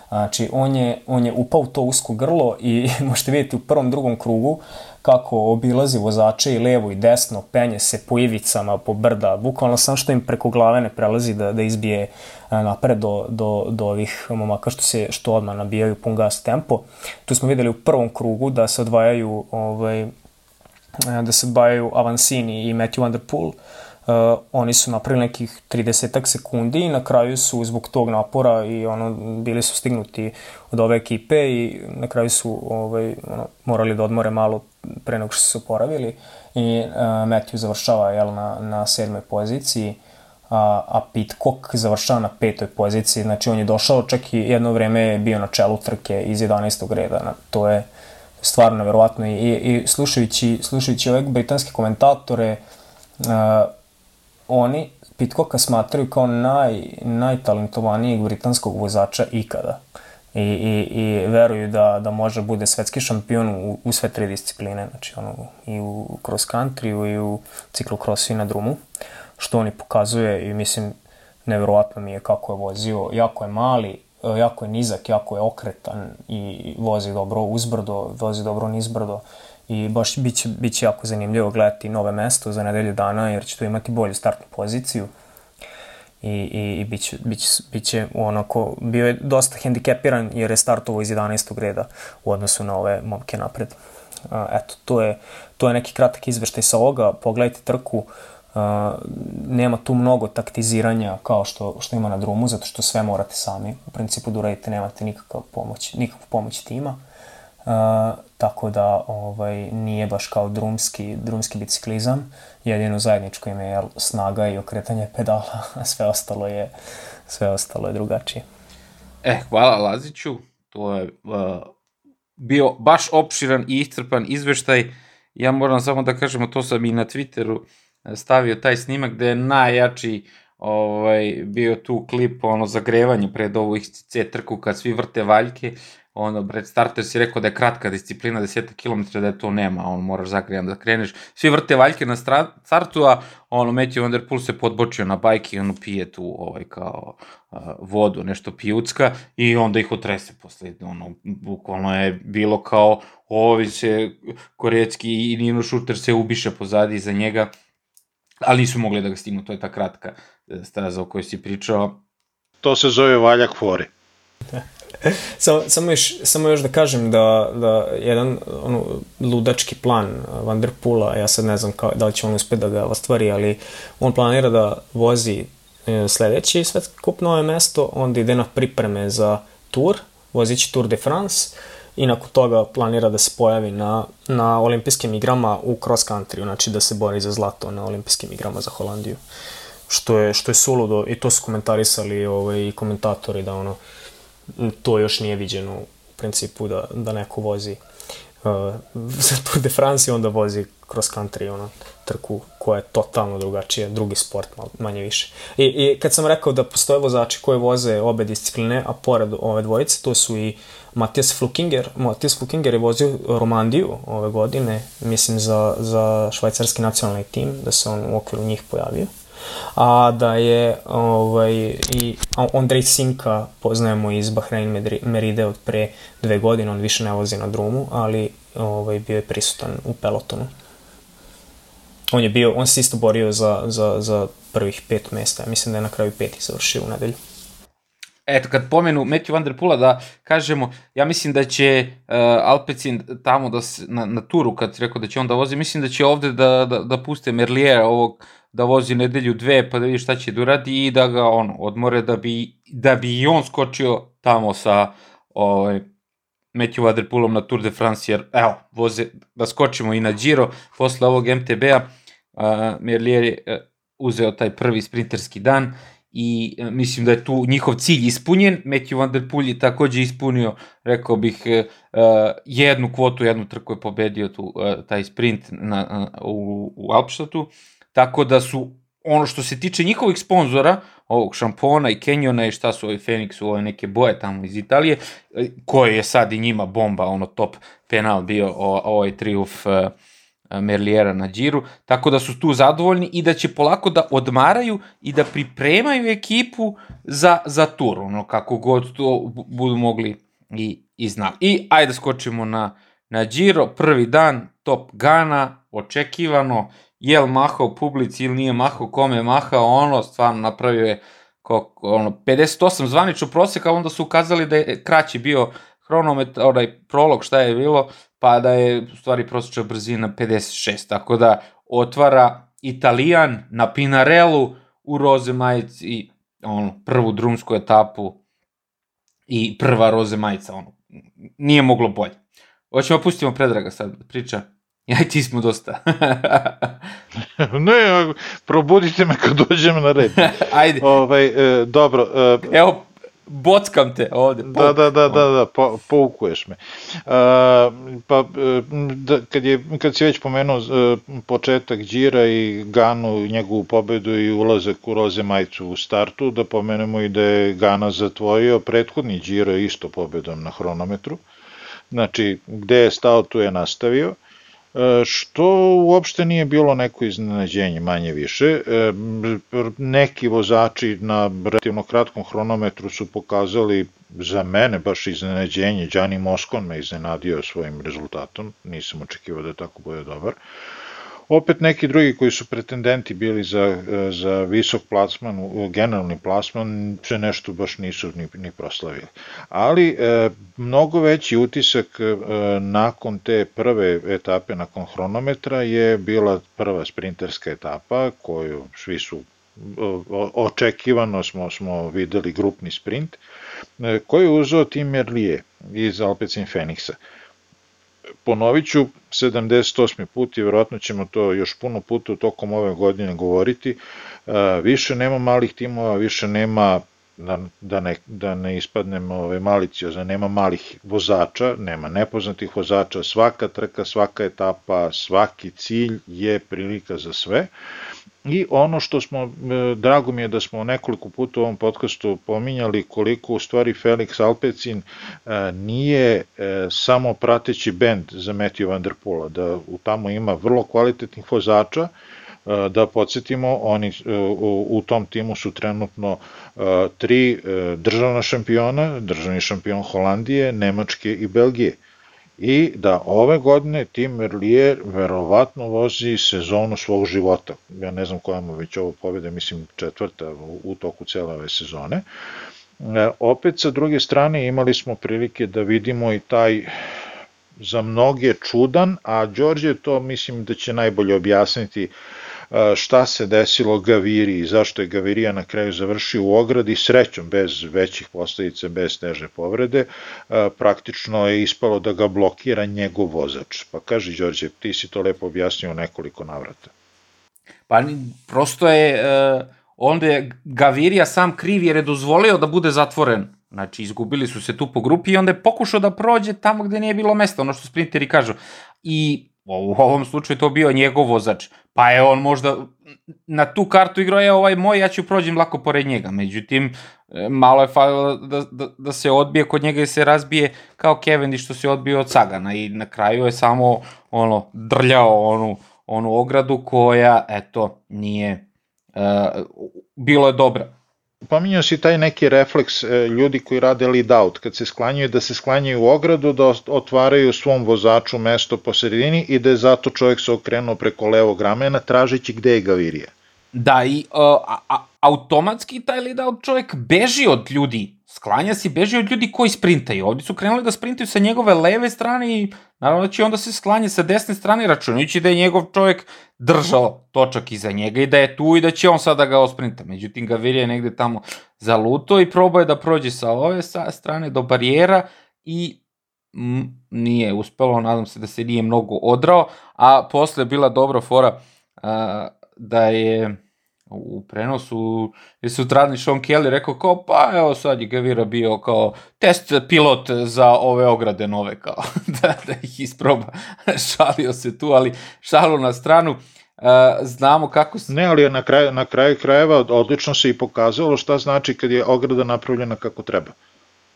Znači, on je, on je upao u to usko grlo i [laughs] možete vidjeti u prvom, drugom krugu kako obilazi vozače i levo i desno, penje se po ivicama, po brda, bukvalno sam što im preko glave ne prelazi da, da izbije napred do, do, do ovih momaka što se što odmah nabijaju pun gas tempo. Tu smo videli u prvom krugu da se odvajaju ovaj, da se odvajaju Avancini i Matthew Van Der Poel, Uh, oni su napravili nekih 30 sekundi i na kraju su zbog tog napora i ono bili su stignuti od ove ekipe i na kraju su ovaj ono morali da odmore malo pre nego što su se oporavili i uh, Matthew završava jel na na sedmoj poziciji a, a Pitcock završava na petoj poziciji, znači on je došao čak i jedno vreme je bio na čelu trke iz 11. reda, na, to je stvarno nevjerovatno i, i slušajući, slušajući ove britanske komentatore, uh, oni Pitcocka smatraju kao naj, najtalentovanijeg britanskog vozača ikada. I, i, i veruju da, da može bude svetski šampion u, u sve tri discipline, znači ono, i u cross country i u ciklokrosu i na drumu, što oni pokazuje i mislim, nevjerovatno mi je kako je vozio, jako je mali, jako je nizak, jako je okretan i vozi dobro uzbrdo, vozi dobro nizbrdo i baš biće, biće jako zanimljivo gledati nove mesto za nedelju dana jer će tu imati bolju startnu poziciju i, i, i biće, biće, biće onako, bio je dosta hendikepiran jer je startovao iz 11. reda u odnosu na ove momke napred. Eto, to je, to je neki kratak izveštaj sa ovoga, pogledajte trku, nema tu mnogo taktiziranja kao što, što ima na drumu, zato što sve morate sami. U principu da uradite, nemate nikakav pomoć, nikakvu pomoć tima. Tako da ovaj, nije baš kao drumski, drumski biciklizam. Jedino zajedničko ime je snaga i okretanje pedala, a sve ostalo je, sve ostalo je drugačije. E, hvala Laziću. To je uh, bio baš opširan i iscrpan izveštaj. Ja moram samo da kažemo, to sam i na Twitteru stavio taj snimak gde je najjači ovaj, bio tu klip, ono, zagrevanje pred ovu XCC trku kad svi vrte valjke, ono, pred starter si rekao da je kratka disciplina, 10 km, da je to nema, on moraš zagrevan da kreneš. Svi vrte valjke na startu, a ono, Matthew Van Der Poel se podbočio na bajki i ono pije tu, ovaj, kao uh, vodu, nešto pijucka i onda ih otrese posle, ono, bukvalno je bilo kao, ovi se, Korecki i Nino Šuter se ubiše pozadi za njega, ali nisu mogli da ga stignu, to je ta kratka e, staza o kojoj si pričao. To se zove valjak fore. [laughs] samo, samo, još, samo još da kažem da, da jedan ono, ludački plan Vanderpula, ja sad ne znam kao, da li će on uspeti da ga ostvari, ali on planira da vozi e, sledeći svetski kup nove mesto, onda ide na pripreme za tur, vozići Tour de France, i nakon toga planira da se pojavi na, na olimpijskim igrama u cross country, znači da se bori za zlato na olimpijskim igrama za Holandiju. Što je, što je suludo i to su komentarisali ovaj, komentatori da ono, to još nije viđeno u principu da, da neko vozi uh, [laughs] za Tour de France i onda vozi cross country, ono, trku koja je totalno drugačija, drugi sport, manje više. I, I kad sam rekao da postoje vozači koji voze obe discipline, a pored ove dvojice, to su i Matijas Flukinger. Matijas Flukinger je vozio Romandiju ove godine, mislim za, za švajcarski nacionalni tim, da se on u okviru njih pojavio. A da je ovaj, i Andrej Sinka poznajemo iz Bahrein Meride od pre dve godine, on više ne vozi na drumu, ali ovaj, bio je prisutan u pelotonu. On je bio, on se isto borio za, za, za prvih pet mesta, mislim da je na kraju peti završio u nedelju eto, kad pomenu Matthew Van Der Pula, da kažemo, ja mislim da će uh, Alpecin tamo da se, na, na turu, kad rekao da će on da vozi, mislim da će ovde da, da, da puste Merlier ovog, da vozi nedelju dve, pa da vidi šta će da uradi i da ga on odmore da bi, da bi i on skočio tamo sa ovaj, Matthew Van Der Pulom na Tour de France, jer evo, voze, da skočimo i na Giro, posle ovog MTB-a, uh, Merlier je uh, uzeo taj prvi sprinterski dan i e, mislim da je tu njihov cilj ispunjen. Matthew Van Der Poel je takođe ispunio, rekao bih, e, e, jednu kvotu, jednu trku je pobedio tu, taj sprint na, u, u Alpštatu, tako da su ono što se tiče njihovih sponzora, ovog šampona i Kenjona i šta su ovi Phoenix, ove neke boje tamo iz Italije, koje je sad i njima bomba, ono top penal bio ovaj triumf uh, Merlijera na džiru, tako da su tu zadovoljni i da će polako da odmaraju i da pripremaju ekipu za, za tur, ono kako god to budu mogli i, i znam. I ajde da skočimo na, na džiro, prvi dan Top Gana, očekivano, jel mahao publici ili nije mahao, kome je mahao, ono, stvarno napravio je koliko, ono, 58 zvanično proseka, onda su ukazali da je kraći bio hronometar, onaj prolog šta je bilo, pa da je u stvari prosječna brzina 56, tako da otvara Italijan na Pinarellu u roze majici i ono, prvu drumsku etapu i prva roze majica, ono, nije moglo bolje. Hoćemo da pustimo Predraga sad da priča. [laughs] Ja i ti smo dosta. [laughs] ne, probudite me kad dođem na red. [laughs] Ajde. Ovaj, e, dobro. E... Evo, bockam te ovde. Da, da, da, da, da, po, poukuješ me. Uh, pa, da, kad, je, kad si već pomenuo uh, početak Đira i Ganu, njegovu pobedu i ulazak u Roze Majcu u startu, da pomenemo i da je Gana zatvorio prethodni Điro isto pobedom na hronometru. Znači, gde je stao, tu je nastavio. E, što uopšte nije bilo neko iznenađenje, manje više. E, neki vozači na relativno kratkom hronometru su pokazali za mene baš iznenađenje. Đani Moskon me iznenadio svojim rezultatom, nisam očekivao da tako bude dobar. Opet neki drugi koji su pretendenti bili za, za visok plasman, generalni plasman, se nešto baš nisu ni, ni proslavili. Ali e, mnogo veći utisak e, nakon te prve etape, nakon hronometra, je bila prva sprinterska etapa koju svi su očekivano smo, smo videli grupni sprint, e, koji je uzeo Tim Merlije iz Alpecin Feniksa. Ponovit ću 78. put i verovatno ćemo to još puno puta tokom ove godine govoriti. E, više nema malih timova, više nema da, da, ne, da ne ispadnemo ove maliciozno, nema malih vozača, nema nepoznatih vozača, svaka trka, svaka etapa, svaki cilj je prilika za sve. I ono što smo, e, drago mi je da smo nekoliko puta u ovom podcastu pominjali koliko u stvari Felix Alpecin e, nije e, samo prateći bend za Matthew Van Der Poola, da u tamo ima vrlo kvalitetnih vozača, da podsjetimo, oni u, u tom timu su trenutno tri državna šampiona, državni šampion Holandije, Nemačke i Belgije i da ove godine Tim Merlier verovatno vozi sezonu svog života. Ja ne znam koja mu već ovo pobjede, mislim četvrta u, toku cele ove sezone. Opet sa druge strane imali smo prilike da vidimo i taj za mnoge čudan, a Đorđe to mislim da će najbolje objasniti šta se desilo Gaviri i zašto je Gavirija na kraju završio u ogradi srećom bez većih posledica, bez teže povrede, praktično je ispalo da ga blokira njegov vozač. Pa kaži Đorđe, ti si to lepo objasnio nekoliko navrata. Pa prosto je, onda je Gavirija sam kriv jer je dozvolio da bude zatvoren Znači, izgubili su se tu po grupi i onda je pokušao da prođe tamo gde nije bilo mesta, ono što sprinteri kažu. I u ovom slučaju to bio njegov vozač. Pa je on možda na tu kartu igrao, je ovaj moj, ja ću prođem lako pored njega. Međutim, e, malo je falilo da, da, da se odbije kod njega i se razbije kao Cavendish što se odbio od Sagana i na kraju je samo ono drljao onu, onu ogradu koja, eto, nije, uh, bilo je dobra Pominjao si taj neki refleks e, ljudi koji rade lead out, kad se sklanjaju da se sklanjaju u ogradu, da otvaraju svom vozaču mesto po sredini i da je zato čovjek se okrenuo preko levog ramena tražeći gde je Gavirija. Da, i uh, a, a, automatski taj lead out čovjek beži od ljudi, sklanja se i beži od ljudi koji sprintaju. Ovdje su krenuli da sprintaju sa njegove leve strane i naravno da će onda se sklanje sa desne strane, računajući da je njegov čovjek držao točak iza njega i da je tu i da će on sada ga osprinta. Međutim, Gaviria je negde tamo zaluto i probao je da prođe sa ove strane do barijera i nije uspelo, nadam se da se nije mnogo odrao, a posle je bila dobra fora da je u prenosu je sutradan Sean Kelly rekao kao pa evo sad je Gavira bio kao test pilot za ove ograde nove kao [laughs] da, da ih isproba [laughs] šalio se tu ali šalu na stranu Uh, znamo kako se... Ne, ali na kraju, na kraju krajeva odlično se i pokazalo šta znači kad je ograda napravljena kako treba.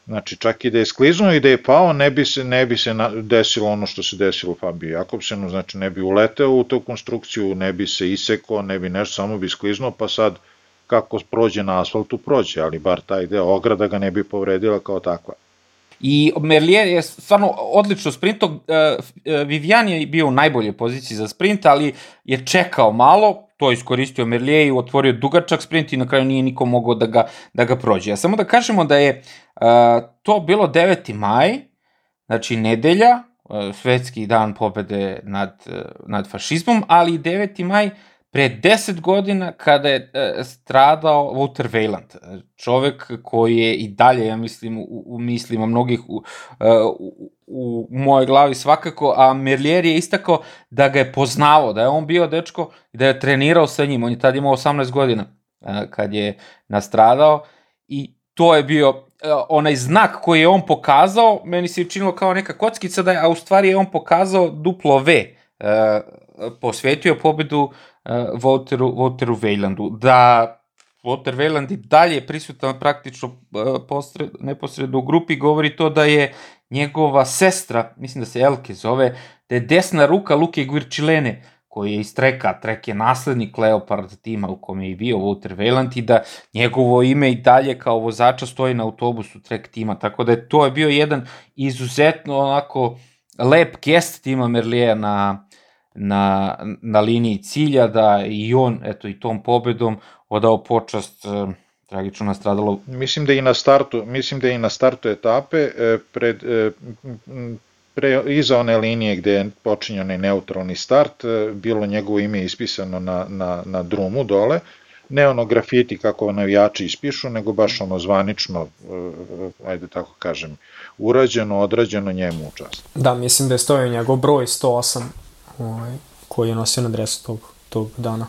Znači, čak i da je skliznuo i da je pao, ne bi se, ne bi se desilo ono što se desilo Fabio Jakobsenu, znači ne bi uleteo u tu konstrukciju, ne bi se isekao, ne bi nešto, samo bi skliznuo, pa sad kako prođe na asfaltu, prođe, ali bar taj deo ograda ga ne bi povredila kao takva. I Merlier je stvarno odlično sprinto, uh, Vivian je bio u najboljoj poziciji za sprint, ali je čekao malo, to iskoristio Merlier i otvorio dugačak sprint i na kraju nije niko mogao da ga, da ga prođe. A samo da kažemo da je uh, to bilo 9. maj, znači nedelja, uh, svetski dan pobede nad, uh, nad fašizmom, ali 9. maj pre 10 godina kada je uh, stradao Walter Weyland, čovek koji je i dalje, ja mislim, u, u mislima mnogih u, uh, u mojoj glavi svakako, a Merlier je istakao da ga je poznavao, da je on bio dečko i da je trenirao sa njim, on je tada imao 18 godina kad je nastradao i to je bio onaj znak koji je on pokazao, meni se učinilo kao neka kockica, da je, a u stvari je on pokazao duplo V, posvetio pobedu Walteru, Walteru Weylandu. Da Walter Weyland i dalje prisutan praktično posred, neposredno u grupi, govori to da je njegova sestra, mislim da se Elke zove, da je desna ruka Luke Guirčilene, koji je iz Treka, Trek je naslednik Leopard tima u kome je i bio Walter Weyland i da njegovo ime i dalje kao vozača stoji na autobusu Trek tima, tako da je to je bio jedan izuzetno onako lep gest tima Merlija na, na, na liniji cilja, da i on, eto i tom pobedom, odao počast eh, tragično nastradalo. Mislim da i na startu, mislim da i na startu etape eh, pred eh, pre, iza one linije gde je počinio onaj neutralni start, bilo njegovo ime ispisano na, na, na drumu dole, ne ono grafiti kako navijači ispišu, nego baš ono zvanično, ajde tako kažem, urađeno, odrađeno njemu u čast. Da, mislim da je stojio njegov broj 108 ovaj, koji je nosio na dresu tog, tog dana.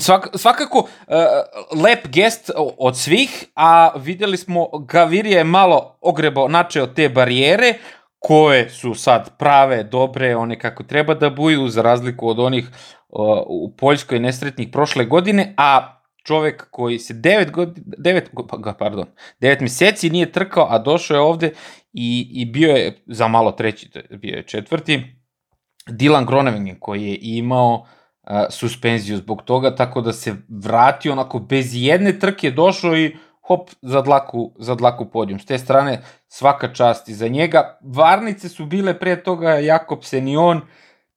Svak, svakako uh, lep gest od svih, a videli smo Gavirija je malo ogrebao načeo te barijere, koje su sad prave, dobre, one kako treba da buju, za razliku od onih uh, u Poljskoj nesretnih prošle godine, a čovek koji se 9 godina, 9, pa, pardon, 9 meseci nije trkao, a došao je ovde i, i bio je za malo treći, bio je četvrti, Dylan Groningen koji je imao uh, suspenziju zbog toga, tako da se vratio onako bez jedne trke, došao i hop, za dlaku, za dlaku podijum. S te strane, svaka čast i za njega. Varnice su bile pre toga Jakobsen i on,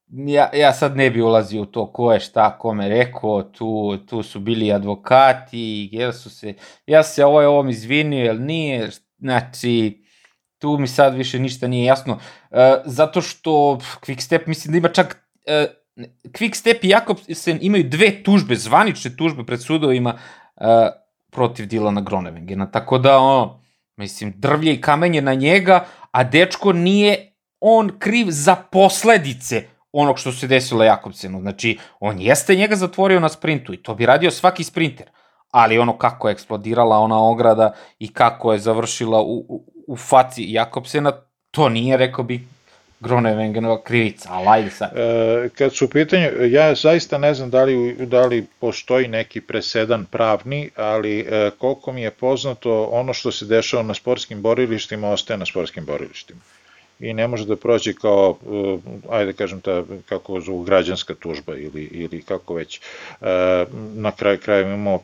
ja, ja sad ne bi ulazio u to ko je šta kome rekao, tu, tu su bili advokati, jer su se, ja se ovo je ovom izvinio, jel nije, znači, tu mi sad više ništa nije jasno, uh, zato što Quickstep mislim da ima čak, uh, Quickstep i Jakobsen imaju dve tužbe, zvanične tužbe pred sudovima, uh, protiv Dilana Gronevengena. Tako da, ono, mislim, drvlje i kamenje na njega, a dečko nije on kriv za posledice onog što se desilo Jakobsenu. Znači, on jeste njega zatvorio na sprintu i to bi radio svaki sprinter. Ali ono kako je eksplodirala ona ograda i kako je završila u, u, u faci Jakobsena, to nije, rekao bi, Gronewengenova krivica, ali ajde sad. E, kad su u pitanju, ja zaista ne znam da li, da li postoji neki presedan pravni, ali e, koliko mi je poznato, ono što se dešava na sportskim borilištima ostaje na sportskim borilištima i ne može da prođe kao, e, ajde kažem, ta, kako zovu građanska tužba ili, ili kako već. E, na kraju kraja imamo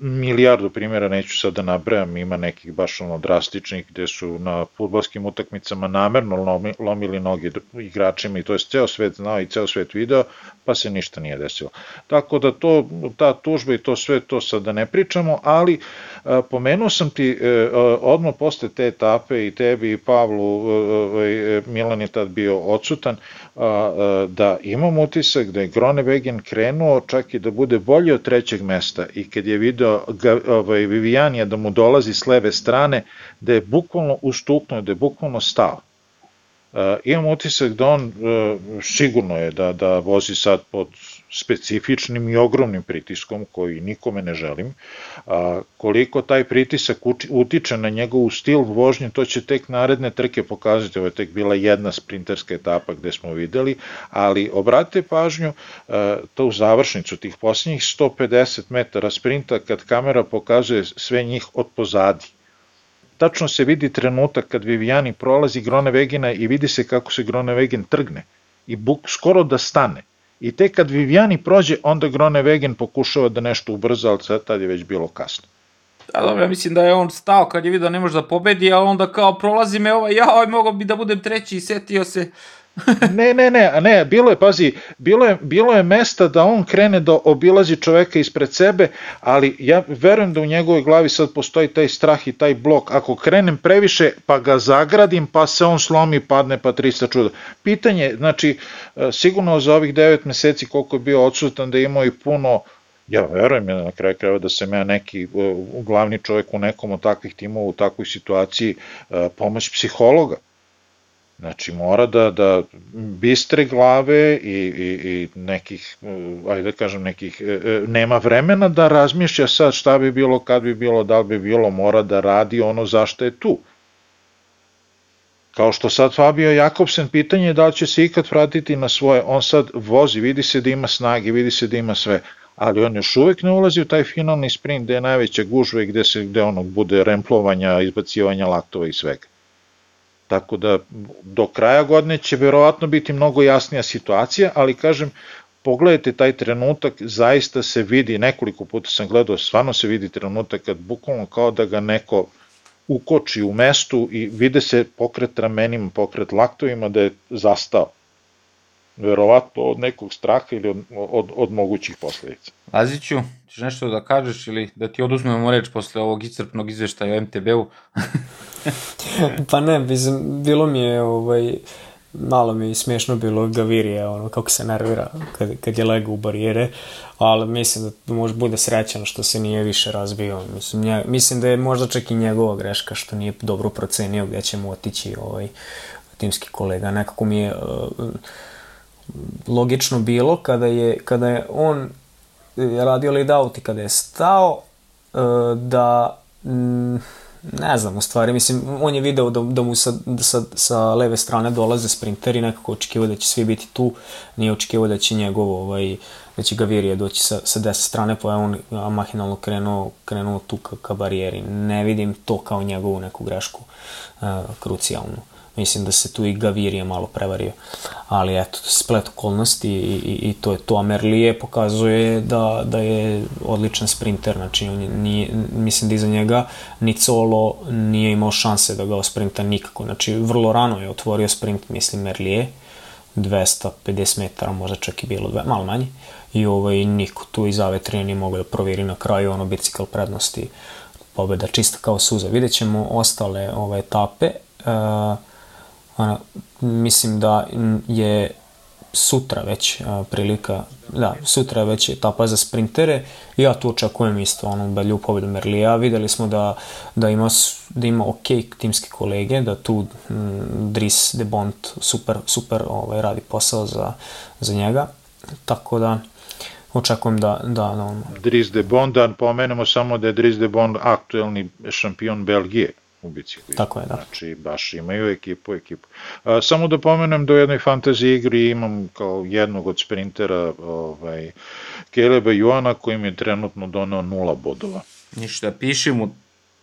milijardu primjera, neću sad da nabrajam, ima nekih baš ono drastičnih gde su na futbolskim utakmicama namerno lomi, lomili noge igračima i to je ceo svet znao i ceo svet video, pa se ništa nije desilo. Tako da to, ta tužba i to sve, to sad da ne pričamo, ali a, pomenuo sam ti e, odmah posle te etape i tebi i Pavlu, e, e, Milan je tad bio odsutan, da imam utisak da je Gronewegen krenuo čak i da bude bolji od trećeg mesta i kad je video ovaj, Vivijanija da mu dolazi s leve strane, da je bukvalno ustuknuo, da je bukvalno stao. imam utisak da on sigurno je da, da vozi sad pod specifičnim i ogromnim pritiskom koji nikome ne želim. Koliko taj pritisak utiče na njegovu stil vožnje, to će tek naredne trke pokazati. Ovo je tek bila jedna sprinterska etapa gde smo videli, ali obratite pažnju to u završnicu tih posljednjih 150 metara sprinta kad kamera pokazuje sve njih od pozadi tačno se vidi trenutak kad Vivijani prolazi Gronevegina i vidi se kako se Gronevegen trgne i buk skoro da stane I tek kad Vivijani prođe, onda Grone Vegen pokušava da nešto ubrza, ali sad tad je već bilo kasno. Da, dobro, ja mislim da je on stao kad je vidio da ne može da pobedi, a onda kao prolazi me ovaj, ja, ovaj mogao bi da budem treći i setio se [laughs] ne, ne, ne, ne, bilo je, pazi, bilo je, bilo je mesta da on krene da obilazi čoveka ispred sebe, ali ja verujem da u njegovoj glavi sad postoji taj strah i taj blok. Ako krenem previše, pa ga zagradim, pa se on slomi, padne, pa 300 čuda. Pitanje, znači, e, sigurno za ovih 9 meseci koliko je bio odsutan da je imao i puno ja verujem ja na kraju krajeva da sam ja neki e, glavni čovjek u nekom od takvih timova u takvoj situaciji e, pomoć psihologa Znači mora da, da bistre glave i, i, i nekih, ajde da kažem, nekih, e, e, nema vremena da razmišlja sad šta bi bilo, kad bi bilo, da li bi bilo, mora da radi ono zašto je tu. Kao što sad Fabio Jakobsen, pitanje je da li će se ikad vratiti na svoje, on sad vozi, vidi se da ima snage, vidi se da ima sve, ali on još uvek ne ulazi u taj finalni sprint gde je najveća gužva i gde, se, gde ono bude remplovanja, izbacivanja laktova i svega. Tako da do kraja godine će verovatno biti mnogo jasnija situacija, ali kažem, pogledajte taj trenutak, zaista se vidi, nekoliko puta sam gledao, stvarno se vidi trenutak kad bukvalno kao da ga neko ukoči u mestu i vide se pokret ramenima, pokret laktovima da je zastao. Verovatno od nekog straha ili od, od, od mogućih posledica. Laziću, ćeš nešto da kažeš ili da ti oduzmemo reč posle ovog iscrpnog izveštaja o MTB-u? [laughs] pa ne, mislim, bilo mi je ovaj, malo mi je smiješno bilo Gavirije, ono, kako se nervira kad, kad je legao u barijere, ali mislim da može bude srećan što se nije više razbio. Mislim, nje, mislim da je možda čak i njegova greška što nije dobro procenio gde će mu otići ovaj, timski kolega. Nekako mi je uh, logično bilo kada je, kada je on radio lead out i kada je stao uh, da mm, ne znam, u stvari, mislim, on je video da, da mu sa, da sa, sa leve strane dolaze sprinteri, nekako očekivao da će svi biti tu, nije očekivao da će njegov, ovaj, da će Gavirije doći sa, sa deset strane, pa je on mahinalno krenuo, krenuo tu ka, ka barijeri. Ne vidim to kao njegovu neku grešku uh, krucijalnu. Mislim da se tu i Gavirije malo prevario. Ali eto, splet okolnosti i, i, i to je to. A Merlije pokazuje da, da je odličan sprinter. Znači, on nije, mislim da iza njega ni Colo nije imao šanse da ga osprinta nikako. Znači, vrlo rano je otvorio sprint, mislim, Merlije. 250 metara, možda čak i bilo dve, malo manje. I ovaj, niko tu iz Avetrije nije mogao da proveri na kraju ono bicikl prednosti pobeda čista kao suza. Vidjet ćemo ostale ove etape. Uh, Ona, mislim da je sutra već a, prilika, da, sutra je već etapa za sprintere i ja tu očekujem isto onu belju pobedu Merlija. Videli smo da, da, ima, da ima ok timske kolege, da tu m, Dries de Bont super, super ovaj, radi posao za, za njega. Tako da, očekujem da, da, da on... Dries de Bond, da pomenemo samo da je Dries de Bond aktuelni šampion Belgije u biciklu. Tako je, da. Znači, baš imaju ekipu, ekipu. A, samo da pomenem da u jednoj fantasy igri imam kao jednog od sprintera ovaj, Keleba Joana koji mi je trenutno donao nula bodova. Ništa, piši mu,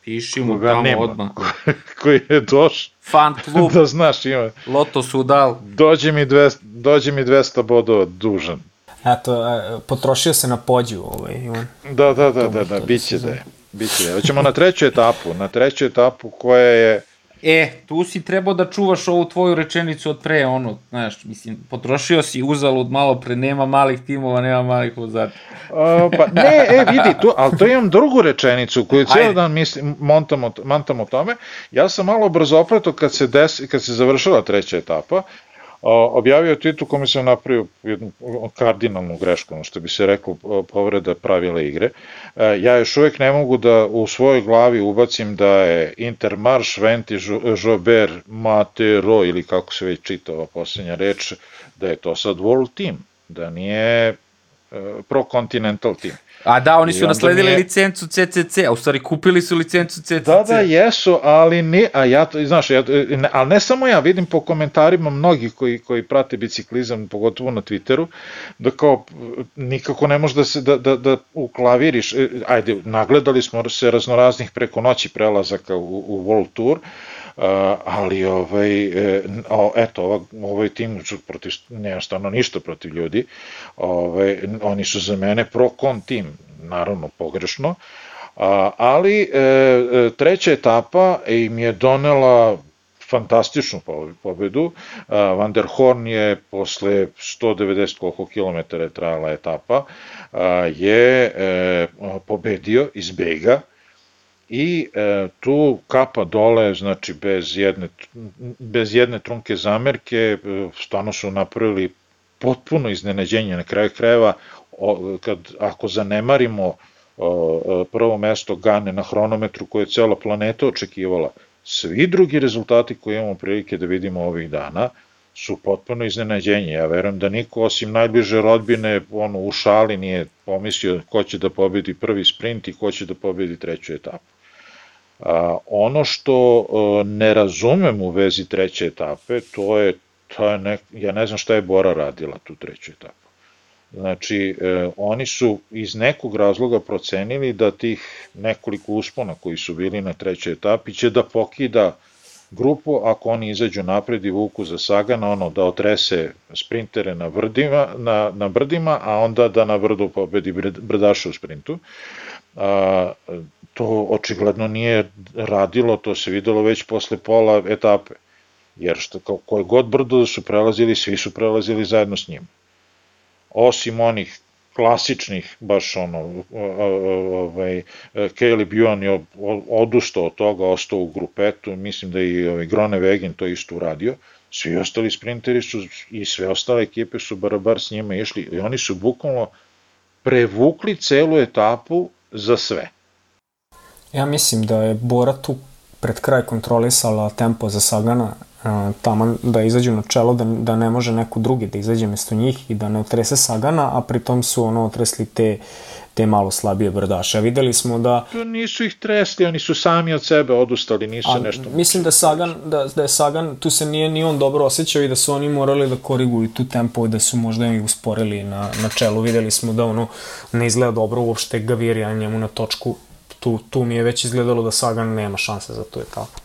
piši mu Koga tamo nema, odmah. koji je došao. Fan klub. [laughs] da znaš, ima. Loto Sudal. Dođe mi 200, dođe mi 200 bodova dužan. Eto, e, potrošio se na pođu ovaj, Ivan. Da, da, da, da, da, biće da je. Biće. Hoćemo na treću etapu, na treću etapu koja je E, tu si trebao da čuvaš ovu tvoju rečenicu od pre, ono, znaš, mislim, potrošio si uzalud malo pre, nema malih timova, nema malih vozača. Pa ne, e, vidi, tu, ali to imam drugu rečenicu koju cijelo dan mislim, montam o, montam o tome. Ja sam malo brzo opreto kad se, des, kad se završila treća etapa, objavio tweet u kome sam napravio jednu kardinalnu grešku, ono što bi se reklo povreda pravila igre. E, ja još uvek ne mogu da u svojoj glavi ubacim da je Intermarš, Venti, Jober, Matero ili kako se već čita ova poslednja reč, da je to sad World Team, da nije e, Pro Continental Team. A da, oni su nasledili je... licencu CCC, a u stvari kupili su licencu CCC. Da, da, jesu, ali ne, a ja, znaš, ja, ne, ali ne samo ja, vidim po komentarima mnogi koji, koji prate biciklizam, pogotovo na Twitteru, da kao nikako ne može da se, da, da, da uklaviriš, e, ajde, nagledali smo se raznoraznih preko noći prelazaka u, u World Tour, Uh, ali ovaj, e, eto, ova, ovaj tim protiv, nema stvarno ništa protiv ljudi, ovaj, oni su za mene pro-kon tim, naravno pogrešno, ali e, e, treća etapa im je donela fantastičnu pobedu. Van der Horn je posle 190 koliko kilometara je trajala etapa, je pobedio iz Bega, i e, tu kapa dole, znači bez jedne, bez jedne trunke zamerke, e, stvarno su napravili potpuno iznenađenje na kraju krajeva, o, kad, ako zanemarimo o, prvo mesto Gane na hronometru koje je cela planeta očekivala, Svi drugi rezultati koje imamo prilike da vidimo ovih dana su potpuno iznenađenje. Ja verujem da niko osim najbliže rodbine ono, u šali nije pomislio ko će da pobedi prvi sprint i ko će da pobedi treću etapu. A, ono što a, ne razumem u vezi treće etape, to je, to je nek, ja ne znam šta je Bora radila tu treću etapu. Znači, e, oni su iz nekog razloga procenili da tih nekoliko uspona koji su bili na trećoj etapi će da pokida grupu ako oni izađu napred i vuku za Sagana, ono da otrese sprintere na, vrdima, na, na brdima, a onda da na vrdu pobedi brdaša u sprintu. A, to očigledno nije radilo, to se videlo već posle pola etape, jer što, koje god brdo da su prelazili, svi su prelazili zajedno s njim. Osim onih klasičnih, baš ono, ovaj, Caleb Ewan je odustao od toga, ostao u grupetu, mislim da i ovaj, Grone Vegen to isto uradio, svi ostali sprinteri su i sve ostale ekipe su barabar s njima išli i oni su bukvalno prevukli celu etapu za sve. Ja mislim da je Bora tu pred kraj kontrolisala tempo za Sagana taman da izađu na čelo, da, da ne može neko drugi da izađe mesto njih i da ne otrese Sagana, a pritom su ono otresli te te malo slabije brdaše. Videli smo da... To nisu ih tresli, oni su sami od sebe odustali, nisu a, nešto... Mislim da, Sagan, da, da je Sagan, tu se nije ni on dobro osjećao i da su oni morali da koriguju tu tempo i da su možda ih usporili na, na čelu. Videli smo da ono ne izgleda dobro uopšte Gavirija njemu na točku. Tu, tu mi je već izgledalo da Sagan nema šanse za tu etapu.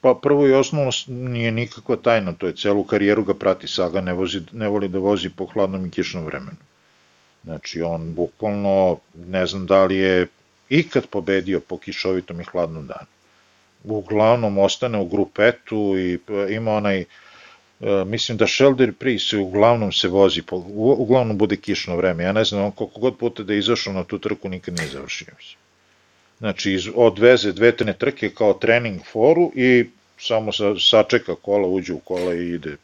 Pa prvo i osnovno nije nikakva tajna, to je celu karijeru ga prati, Saga ne, vozi, ne voli da vozi po hladnom i kišnom vremenu. Znači on bukvalno, ne znam da li je ikad pobedio po kišovitom i hladnom danu. Uglavnom ostane u grupetu i ima onaj, e, mislim da Shelder Pri se uglavnom se vozi, po, uglavnom bude kišno vreme. Ja ne znam, on koliko god puta da je izašao na tu trku nikad nije završio. Mislim. Znači, odveze dve trene trke kao trening foru i samo sa, sačeka kola, uđe u kola i ide.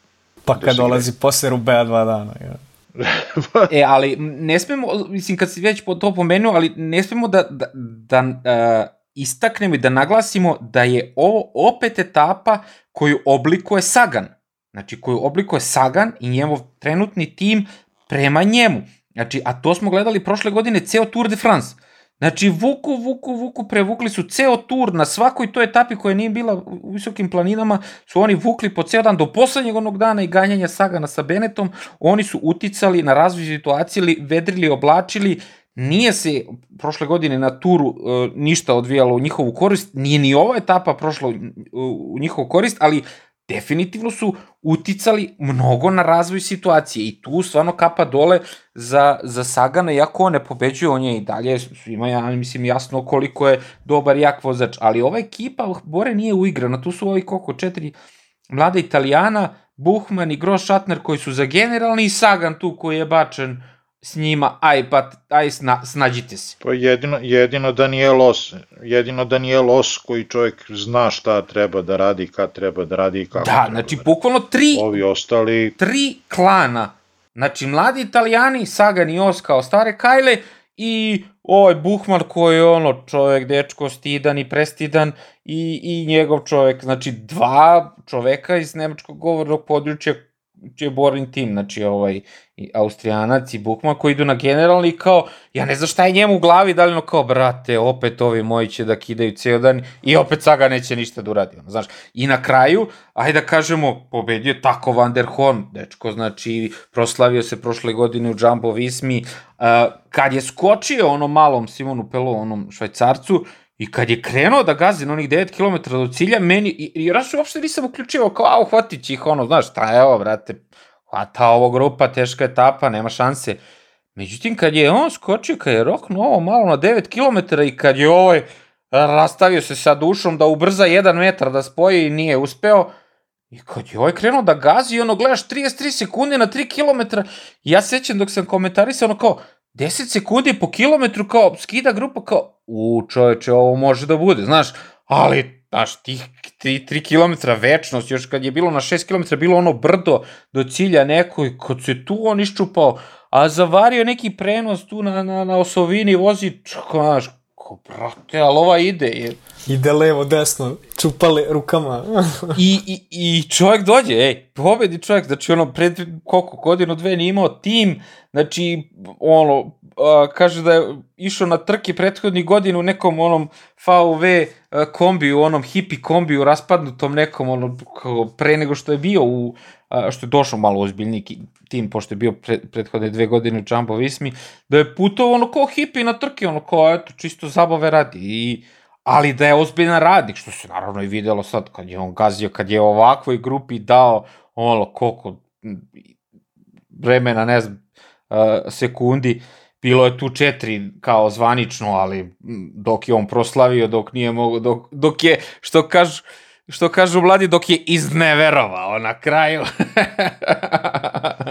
Pa da kad dolazi gre. posle Rubea dva dana. Ja. [laughs] e, ali ne smemo, mislim, kad si već to pomenuo, ali ne smemo da, da, da uh, istaknemo i da naglasimo da je ovo opet etapa koju oblikuje Sagan. Znači, koju oblikuje Sagan i njegov trenutni tim prema njemu. Znači, a to smo gledali prošle godine ceo Tour de France. Znači, vuku, vuku, vuku, prevukli su ceo tur na svakoj toj etapi koja nije bila u visokim planinama, su oni vukli po ceo dan do poslednjeg onog dana i ganjanja Sagana sa Benetom, oni su uticali na razvoj situacije, vedrili, oblačili, nije se prošle godine na turu uh, ništa odvijalo u njihovu korist, nije ni ova etapa prošla u njihovu korist, ali definitivno su uticali mnogo na razvoj situacije i tu stvarno kapa dole za, za Sagana, iako on ne pobeđuje, on je i dalje, svima ja mislim jasno koliko je dobar jak vozač, ali ova ekipa Bore nije uigrana, tu su ovi koliko, četiri mlada italijana, Buhman i Gross Shatner koji su za generalni i Sagan tu koji je bačen s njima, aj pa, aj sna, snađite se. Pa jedino, jedino Daniel Os, jedino Daniel Os koji čovjek zna šta treba da radi, kad treba da radi i kako Da, znači da bukvalno tri, Ovi ostali... tri klana, znači mladi italijani, Sagan i Os kao stare kajle i ovaj Buhman koji je ono čovjek, dečko, stidan i prestidan i, i njegov čovjek, znači dva čoveka iz nemačkog govornog područja je boring tim, znači ovaj Austrijanac i Bukman koji idu na generalni kao, ja ne znam šta je njemu u glavi, da li ono kao, brate, opet ovi moji će da kidaju ceo dan i opet Saga neće ništa da uradi, ono, znaš. I na kraju, ajde da kažemo, pobedio tako Van der Horn, dečko, znači, proslavio se prošle godine u Jumbo Vismi, uh, kad je skočio ono malom Simonu Pelo, onom švajcarcu, I kad je krenuo da gazi na onih 9 km do cilja, meni, i, i ja uopšte nisam uključivao, kao, a, uhvatit ih, ono, znaš, šta je ovo, brate, hvata ovo grupa, teška etapa, nema šanse. Međutim, kad je on skočio, kad je roknuo ovo malo na 9 km i kad je ovaj rastavio se sa dušom da ubrza 1 metar da spoji i nije uspeo, I kad je ovaj krenuo da gazi, ono, gledaš 33 sekunde na 3 km, ja sećam dok sam komentarisao, ono kao, 10 sekundi po kilometru, kao, skida grupa, kao, u čoveče, ovo može da bude, znaš, ali, znaš, tih 3, 3 km večnost, još kad je bilo na 6 km, bilo ono brdo do cilja neko i kad se tu on iščupao, a zavario neki prenos tu na, na, na osovini, vozi, znaš, Ko, brate, ali ova ide. Je... Ide levo, desno, čupale rukama. [laughs] I, i, I čovjek dođe, ej, pobedi čovjek, znači ono, pred koliko godinu, dve nije imao tim, znači, ono, a, kaže da je išao na trke prethodnih godina u nekom onom VW a, kombiju, onom hipi kombiju, raspadnutom nekom, ono, kao pre nego što je bio u, što je došao malo ozbiljni tim, pošto je bio pre, prethodne dve godine Jumbo Vismi, da je putovao ono kao hipi na trke, ono kao, eto, čisto zabave radi. I ali da je ozbiljan radnik, što se naravno i videlo sad kad je on gazio, kad je ovakvoj grupi dao ono koliko vremena, ne znam, sekundi, bilo je tu četiri kao zvanično, ali dok je on proslavio, dok nije mogo, dok, dok je, što kažu, što kažu mladi, dok je izneverovao na kraju. [laughs]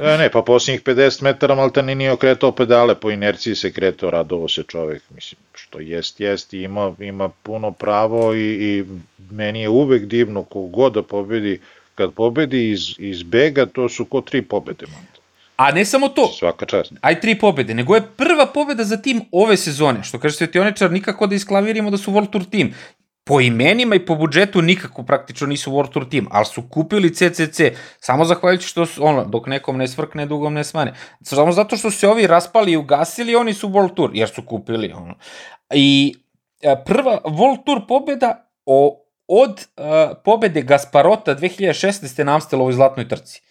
e, ne, pa posljednjih 50 metara Maltani nije okretao pedale, po inerciji se kretao, radovo se čovek, mislim, što jest, jest, ima, ima puno pravo i, i meni je uvek divno kogod da pobedi, kad pobedi iz, iz bega, to su ko tri pobede, man. A ne samo to. Svaka čast. Aj tri pobede, nego je prva pobeda za tim ove sezone, što kaže Svetioničar, nikako da isklavirimo da su World Tour tim po imenima i po budžetu nikako praktično nisu World Tour tim, ali su kupili CCC samo zahvaljujući što su, ono, dok nekom ne svrkne, dugom ne smane. Samo zato što se ovi raspali i ugasili, oni su World Tour, jer su kupili, ono. I e, prva World Tour pobeda o, od uh, pobede Gasparota 2016. na Amstelovoj zlatnoj trci.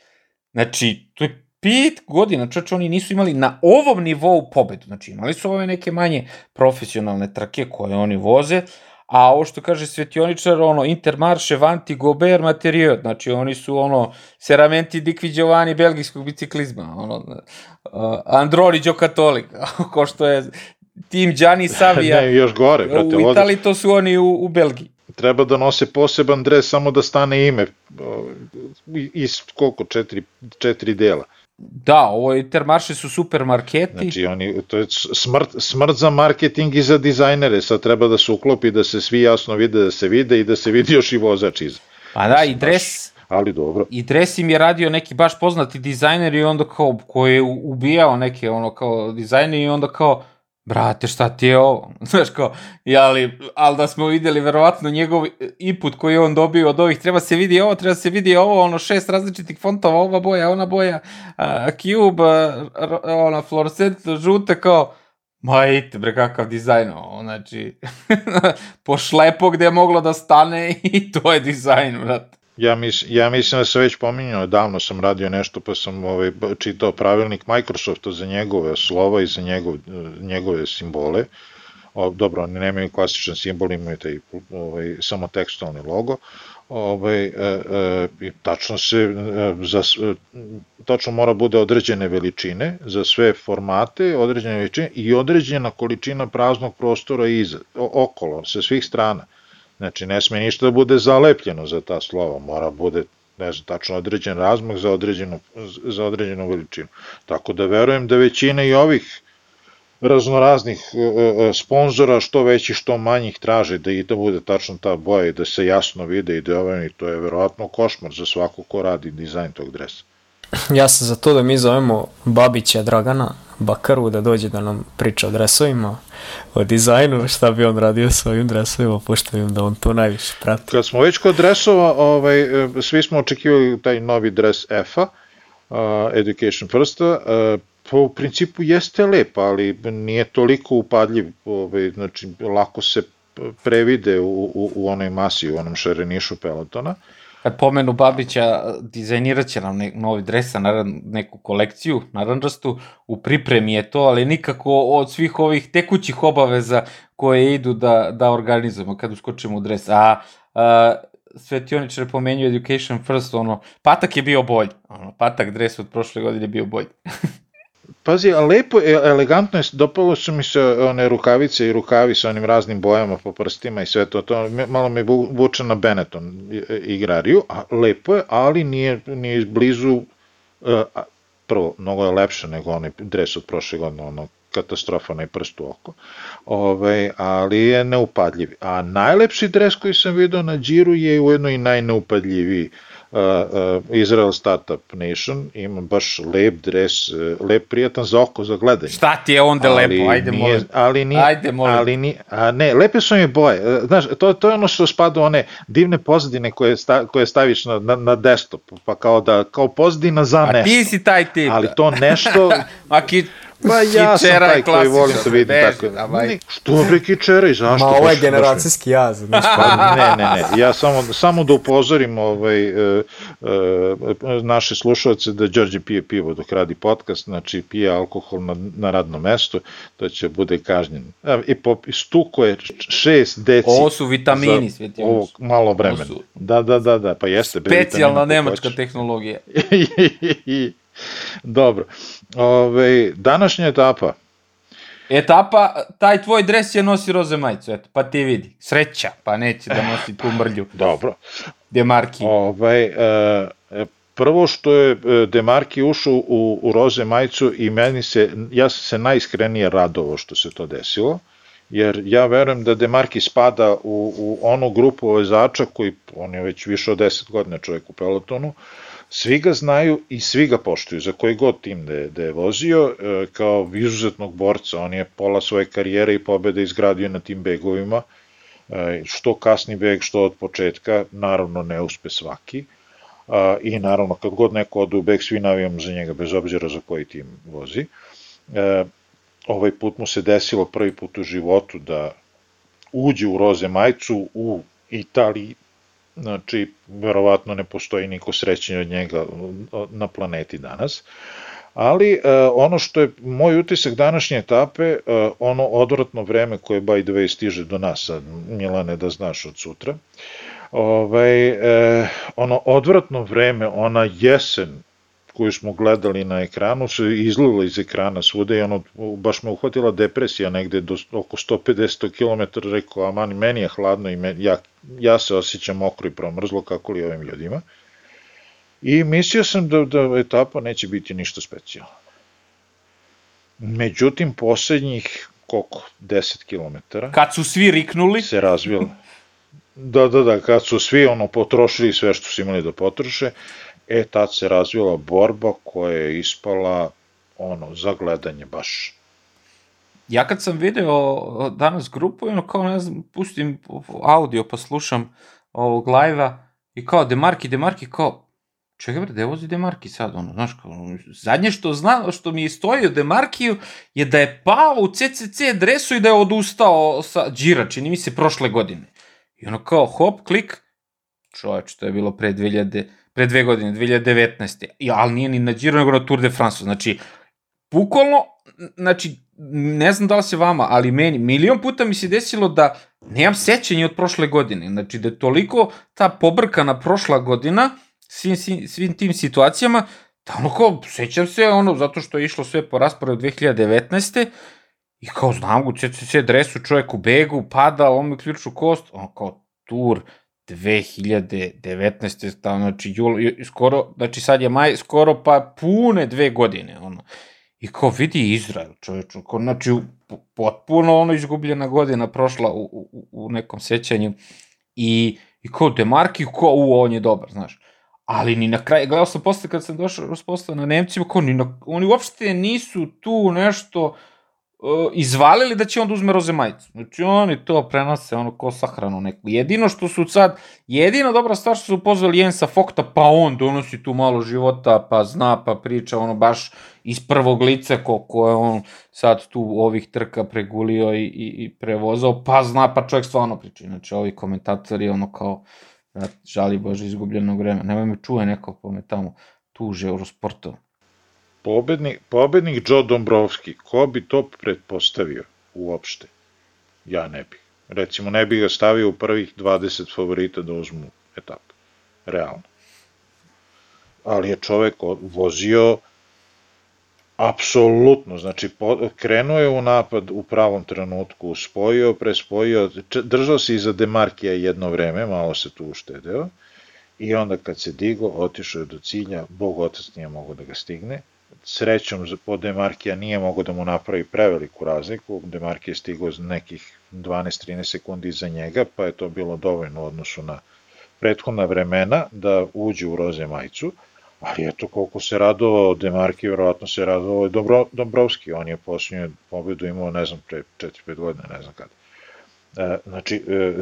Znači, to je pet godina, čoče, oni nisu imali na ovom nivou pobedu. Znači, imali su ove neke manje profesionalne trke koje oni voze, a ovo što kaže svetioničar, ono, Intermarše, Vanti, Gober, Materio, znači oni su ono, Seramenti Dikvi Giovanni belgijskog biciklizma, ono, uh, Androni Katolik, [laughs] ko što je tim Gianni Savija. [laughs] ne, još gore, brate. U Italiji to su oni u, u Belgiji. Treba da nose poseban dres samo da stane ime iz koliko, četiri, četiri dela. Da, ovo Intermarše su supermarketi. Znači, oni, to je smrt, smrt za marketing i za dizajnere. Sad treba da se uklopi, da se svi jasno vide, da se vide i da se vidi još i vozač iz. Pa da, i dres... Ali dobro. I dres im je radio neki baš poznati dizajner i onda kao, koji je ubijao neke ono kao dizajner i onda kao, brate, šta ti je ovo? [laughs] Znaš kao, jali, ali da smo videli verovatno njegov input koji on dobio od ovih, treba se vidi ovo, treba se vidi ovo, ono šest različitih fontova, ova boja, ona boja, uh, cube, uh, ona fluorescent, žute, kao, ma ite bre, kakav dizajn, ovo, znači, [laughs] po šlepo gde je moglo da stane [laughs] i to je dizajn, brate. Ja, mis, ja mislim da se već pominjao, davno sam radio nešto pa sam ovaj, čitao pravilnik Microsofta za njegove slova i za njegov, njegove simbole. O, dobro, oni nemaju klasičan simbol, imaju taj ovaj, samo tekstualni logo. Ovaj, e, e, tačno se e, za, e, tačno mora bude određene veličine za sve formate, određene veličine i određena količina praznog prostora iza, okolo, sa svih strana. Znači, ne sme ništa da bude zalepljeno za ta slova, mora bude ne znam, tačno određen razmak za određenu, za određenu veličinu. Tako da verujem da većina i ovih raznoraznih e, e, e sponzora, što veći, što manjih traže da i da bude tačno ta boja i da se jasno vide i da ovaj, i to je verovatno košmar za svako ko radi dizajn tog dresa. Ja sam za to da mi zovemo Babića Dragana Bakaru da dođe da nam priča o dresovima, o dizajnu, šta bi on radio s ovim dresovima, pošto vidim da on to najviše prati. Kad smo već kod dresova, ovaj, svi smo očekivali taj novi dres EFA, uh, Education First, uh, pa u principu jeste lep, ali nije toliko upadljiv, ovaj, znači lako se previde u, u, u onoj masi, u onom šarenišu pelotona. Uh, kad pomenu Babića, dizajnirat će nam ne, novi dres, naravno neku kolekciju, naranđastu, u pripremi je to, ali nikako od svih ovih tekućih obaveza koje idu da, da organizujemo kad uskočimo u dres. A, a Svetioničar pomenju Education First, ono, patak je bio bolji, ono, patak dres od prošle godine je bio bolji. [laughs] Pazi, a lepo, e, elegantno je, dopalo su mi se one rukavice i rukavi sa onim raznim bojama po prstima i sve to, to malo me vuče na Benetton igrariju, a lepo je, ali nije, nije iz blizu, uh, prvo, mnogo je lepše nego onaj dres od prošle godine, ono katastrofa na prst u oko, Ove, ovaj, ali je neupadljiv. A najlepši dres koji sam vidio na džiru je ujedno i najneupadljiviji Israel Startup Nation, ima baš lep dres, uh, lep prijatan za oko, za gledanje. Šta ti je onda ali lepo, ajde nije, molim. Ali nije, ajde molim. Ali nije, a ne, lepe su mi boje. Znaš, to, to je ono što spada one divne pozadine koje, sta, koje staviš na, na, na desktop, pa kao da, kao pozadina za nešto. A ti si taj tip. Ali to nešto... [laughs] Aki, Pa ja sam taj koji volim da vidim tako. Ne, što bre kičera i zašto? Ma ovo je generacijski jaz. Pa, [laughs] ne, ne, ne. Ja samo, samo da upozorim ovaj, uh, uh, naše slušalce da Đorđe pije pivo dok radi podcast, znači pije alkohol na, na radnom mestu, to će bude kažnjen. I popi, stuko je šest deci. Ovo su vitamini, sveti. Ovo malo vremena. Da, da, da, da, pa jeste. Specijalna nemačka tehnologija. [laughs] Dobro. Ove, današnja etapa. Etapa, taj tvoj dres je nosi roze majicu, eto, pa ti vidi. Sreća, pa neće da nosi tu mrlju. [laughs] Dobro. Demarki. Ove, e, prvo što je e, Demarki ušao u, u roze majicu i meni se, ja sam se najiskrenije radovo što se to desilo, jer ja verujem da Demarki spada u, u onu grupu vozača koji, on je već više od 10 godina čovjek u pelotonu, uh, Svi ga znaju i svi ga poštuju, za koji god tim da je, da je vozio, e, kao izuzetnog borca, on je pola svoje karijere i pobede izgradio na tim begovima, e, što kasni beg, što od početka, naravno ne uspe svaki, i naravno kad god neko ode u beg, svi navijamo za njega, bez obzira za koji tim vozi. E, ovaj put mu se desilo prvi put u životu da uđe u roze majcu u Italiji Znači, verovatno ne postoji niko srećenje od njega na planeti danas. Ali e, ono što je moj utisak današnje etape, e, ono odvratno vreme koje by the way stiže do nas, sad, Milane da znaš od sutra, ovaj, e, ono odvratno vreme, ona jesen koju smo gledali na ekranu se izlila iz ekrana svuda i ono, baš me uhvatila depresija negde do oko 150 km, rekao, a mani, meni je hladno i meni, ja, ja se osjećam mokro i promrzlo, kako li ovim ljudima. I mislio sam da, da etapa neće biti ništa specijalno. Međutim, poslednjih, koliko, 10 km... Kad su svi riknuli? Se razvila. Da, da, da, kad su svi ono potrošili sve što su imali da potroše, E, tad se razvila borba koja je ispala ono, za gledanje baš. Ja kad sam video danas grupu, ono kao ne znam, pustim audio pa slušam ovog live-a i kao Demarki, Demarki, kao čekaj bre, gde vozi Demarki sad, ono, znaš, kao, zadnje što zna, što mi je stojio Demarkiju je da je pao u CCC dresu i da je odustao sa Džira, čini mi se prošle godine. I ono kao, hop, klik, čoveč, to je bilo pre 2000, pre dve godine, 2019. I, ali nije ni na Giro, nego na Tour de France. Znači, bukvalno, znači, ne znam da li se vama, ali meni, milion puta mi se desilo da nemam sećanje od prošle godine. Znači, da je toliko ta pobrkana prošla godina, svim, svim, svim tim situacijama, da ono kao, sećam se, ono, zato što je išlo sve po rasporedu 2019. I kao, znam u CCC dresu, čovjek u begu, pada, on mi ključu kost, on kao, tur, 2019. znači jul, skoro, znači sad je maj, skoro pa pune dve godine, ono. I kao vidi Izrael, čovječu, kao, znači potpuno ono izgubljena godina prošla u, u, u nekom sećanju i, i kao Demarki, kao u, on je dobar, znaš. Ali ni na kraju, gledao sam posle kad sam došao, raspostao na Nemcima, kao ni na, oni uopšte nisu tu nešto, uh, izvalili da će on da uzme roze majicu. Znači oni to prenose ono ko sahranu neku. Jedino što su sad, jedina dobra stvar što su pozvali Jensa Fokta, pa on donosi tu malo života, pa zna, pa priča ono baš iz prvog lica koliko je on sad tu ovih trka pregulio i, i, i prevozao, pa zna, pa čovjek stvarno priča. Znači ovi komentatori ono kao, žali Bože izgubljenog vremena. Nemoj me čuje neko po me tamo tuže Eurosportova pobednik, pobednik Joe Dombrovski, ko bi to pretpostavio uopšte? Ja ne bih. Recimo, ne bih ga stavio u prvih 20 favorita da uzmu etapu. Realno. Ali je čovek vozio apsolutno, znači krenuo je u napad u pravom trenutku, spojio, prespojio, držao se iza Demarkija jedno vreme, malo se tu uštedeo, i onda kad se digo, otišao je do cilja, Bog otac nije mogo da ga stigne, srećom po Demarkija nije mogo da mu napravi preveliku razliku, Demarki je stigao nekih 12-13 sekundi iza njega, pa je to bilo dovoljno u odnosu na prethodna vremena da uđe u roze majicu, ali eto koliko se radovao Demarki, verovatno se radovao Dobro, Dobrovski, on je posljednju pobedu imao, ne znam, pre 4-5 godina, ne znam kada. E, znači, e,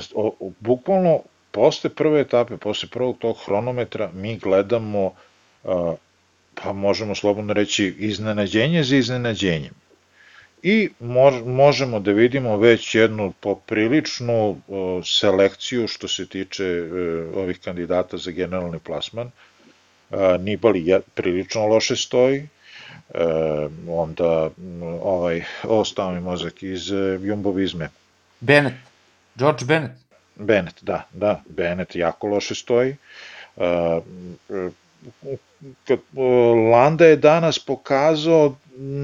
bukvalno posle prve etape, posle prvog tog hronometra, mi gledamo, pa možemo slobodno reći, iznenađenje za iznenađenjem. I možemo da vidimo već jednu popriličnu selekciju što se tiče e, ovih kandidata za generalni plasman. Nibali prilično loše stoji, e, onda ovaj, ostao mi mozak iz e, Jumbovizme. Bennett, George Bennett. Bennett, da, da, Bennett jako loše stoji. Kad, Landa je danas pokazao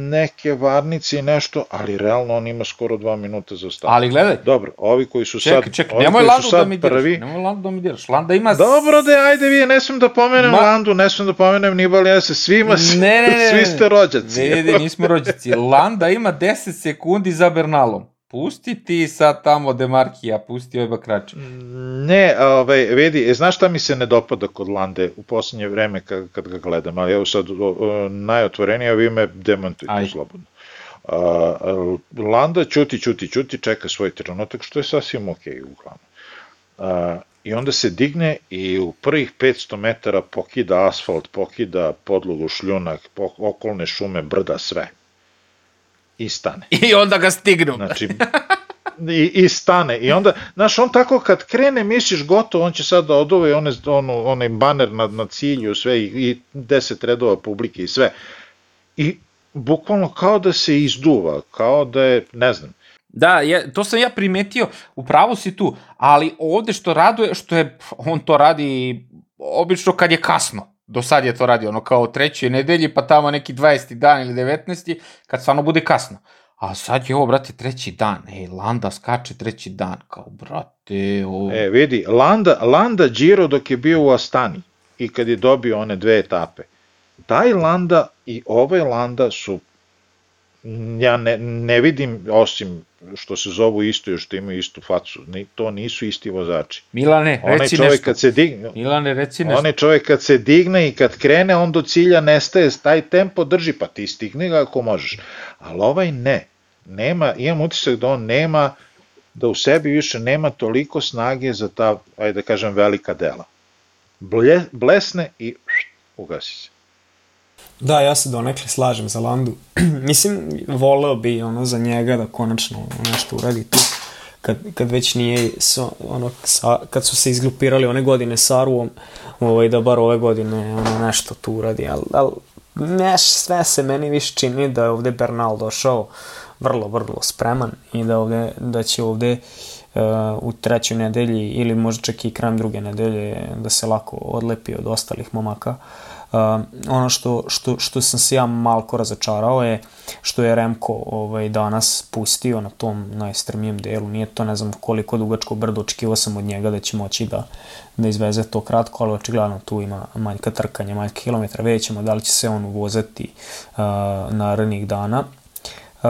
neke varnice i nešto, ali realno on ima skoro dva minuta za stav. Ali gledaj. Dobro, ovi koji su čekaj, sad, čekaj, nemoj Landu da mi diraš, prvi... nemoj Landu da mi diraš. Landa ima... Dobro da ajde vi, ne smem da pomenem Ma... Landu, ne smem da pomenem Nibali, ja se svima, ne, ne, ne, svi ste rođaci. Ne, ne, nismo rođaci. [laughs] Landa ima 10 sekundi za Bernalom. Pusti ti sad tamo Demarkija, pusti ovaj bakrač. Ne, ovaj, vidi, e, znaš šta mi se ne dopada kod Lande u poslednje vreme kad, kad ga gledam, ali evo sad najotvorenije, vi me demantujte Aj. slobodno. Uh, Landa čuti, čuti, čuti, čeka svoj trenutak, što je sasvim ok uglavnom. Uh, I onda se digne i u prvih 500 metara pokida asfalt, pokida podlogu šljunak, okolne šume, brda, sve i stane. [laughs] I onda ga stignu. Znači, i, i stane. I onda, znaš, on tako kad krene, misliš gotovo, on će sad da odove one, ono, onaj baner na, na cilju, sve i, i deset redova publike i sve. I bukvalno kao da se izduva, kao da je, ne znam, Da, je, to sam ja primetio, upravo si tu, ali ovde što raduje, što je, on to radi obično kad je kasno do sad je to radio ono kao trećoj nedelji, pa tamo neki 20. dan ili 19. kad stvarno bude kasno. A sad je ovo, brate, treći dan. Ej, Landa skače treći dan. Kao, brate, ovo... E, vidi, Landa, Landa Giro dok je bio u Astani i kad je dobio one dve etape. Taj Landa i ovaj Landa su ja ne, ne vidim, osim što se zovu isto još što imaju istu facu, ni, to nisu isti vozači. Milane, onaj reci čovjek nešto. Kad se digne, Milane, reci nešto. Onaj čovjek kad se digne i kad krene, on do cilja nestaje, taj tempo drži, pa ti stigne ga ako možeš. Ali ovaj ne. Nema, imam utisak da on nema, da u sebi više nema toliko snage za ta, ajde da kažem, velika dela. Ble, blesne i ugasi se. Da, ja se donekle slažem za Landu. [clears throat] Mislim, voleo bi ono za njega da konačno nešto uradi tu. Kad, kad već nije so, ono, sa, kad su se izglupirali one godine sa Arvom, ovaj, da bar ove godine ono, nešto tu uradi, ali al, neš, sve se meni više čini da je ovde Bernal došao vrlo, vrlo spreman i da, ovde, da će ovde uh, u trećoj nedelji ili možda čak i krajem druge nedelje da se lako odlepi od ostalih momaka. Uh, Uh, ono što, što, što sam se ja malko razočarao je što je Remko ovaj, danas pustio na tom najstrmijem delu. Nije to ne znam koliko dugačko brdo, očekivao sam od njega da će moći da, da izveze to kratko, ali očigledno tu ima manjka trkanja, manjka kilometra. Vidjet ćemo da li će se on uvozati uh, narednih dana. Uh,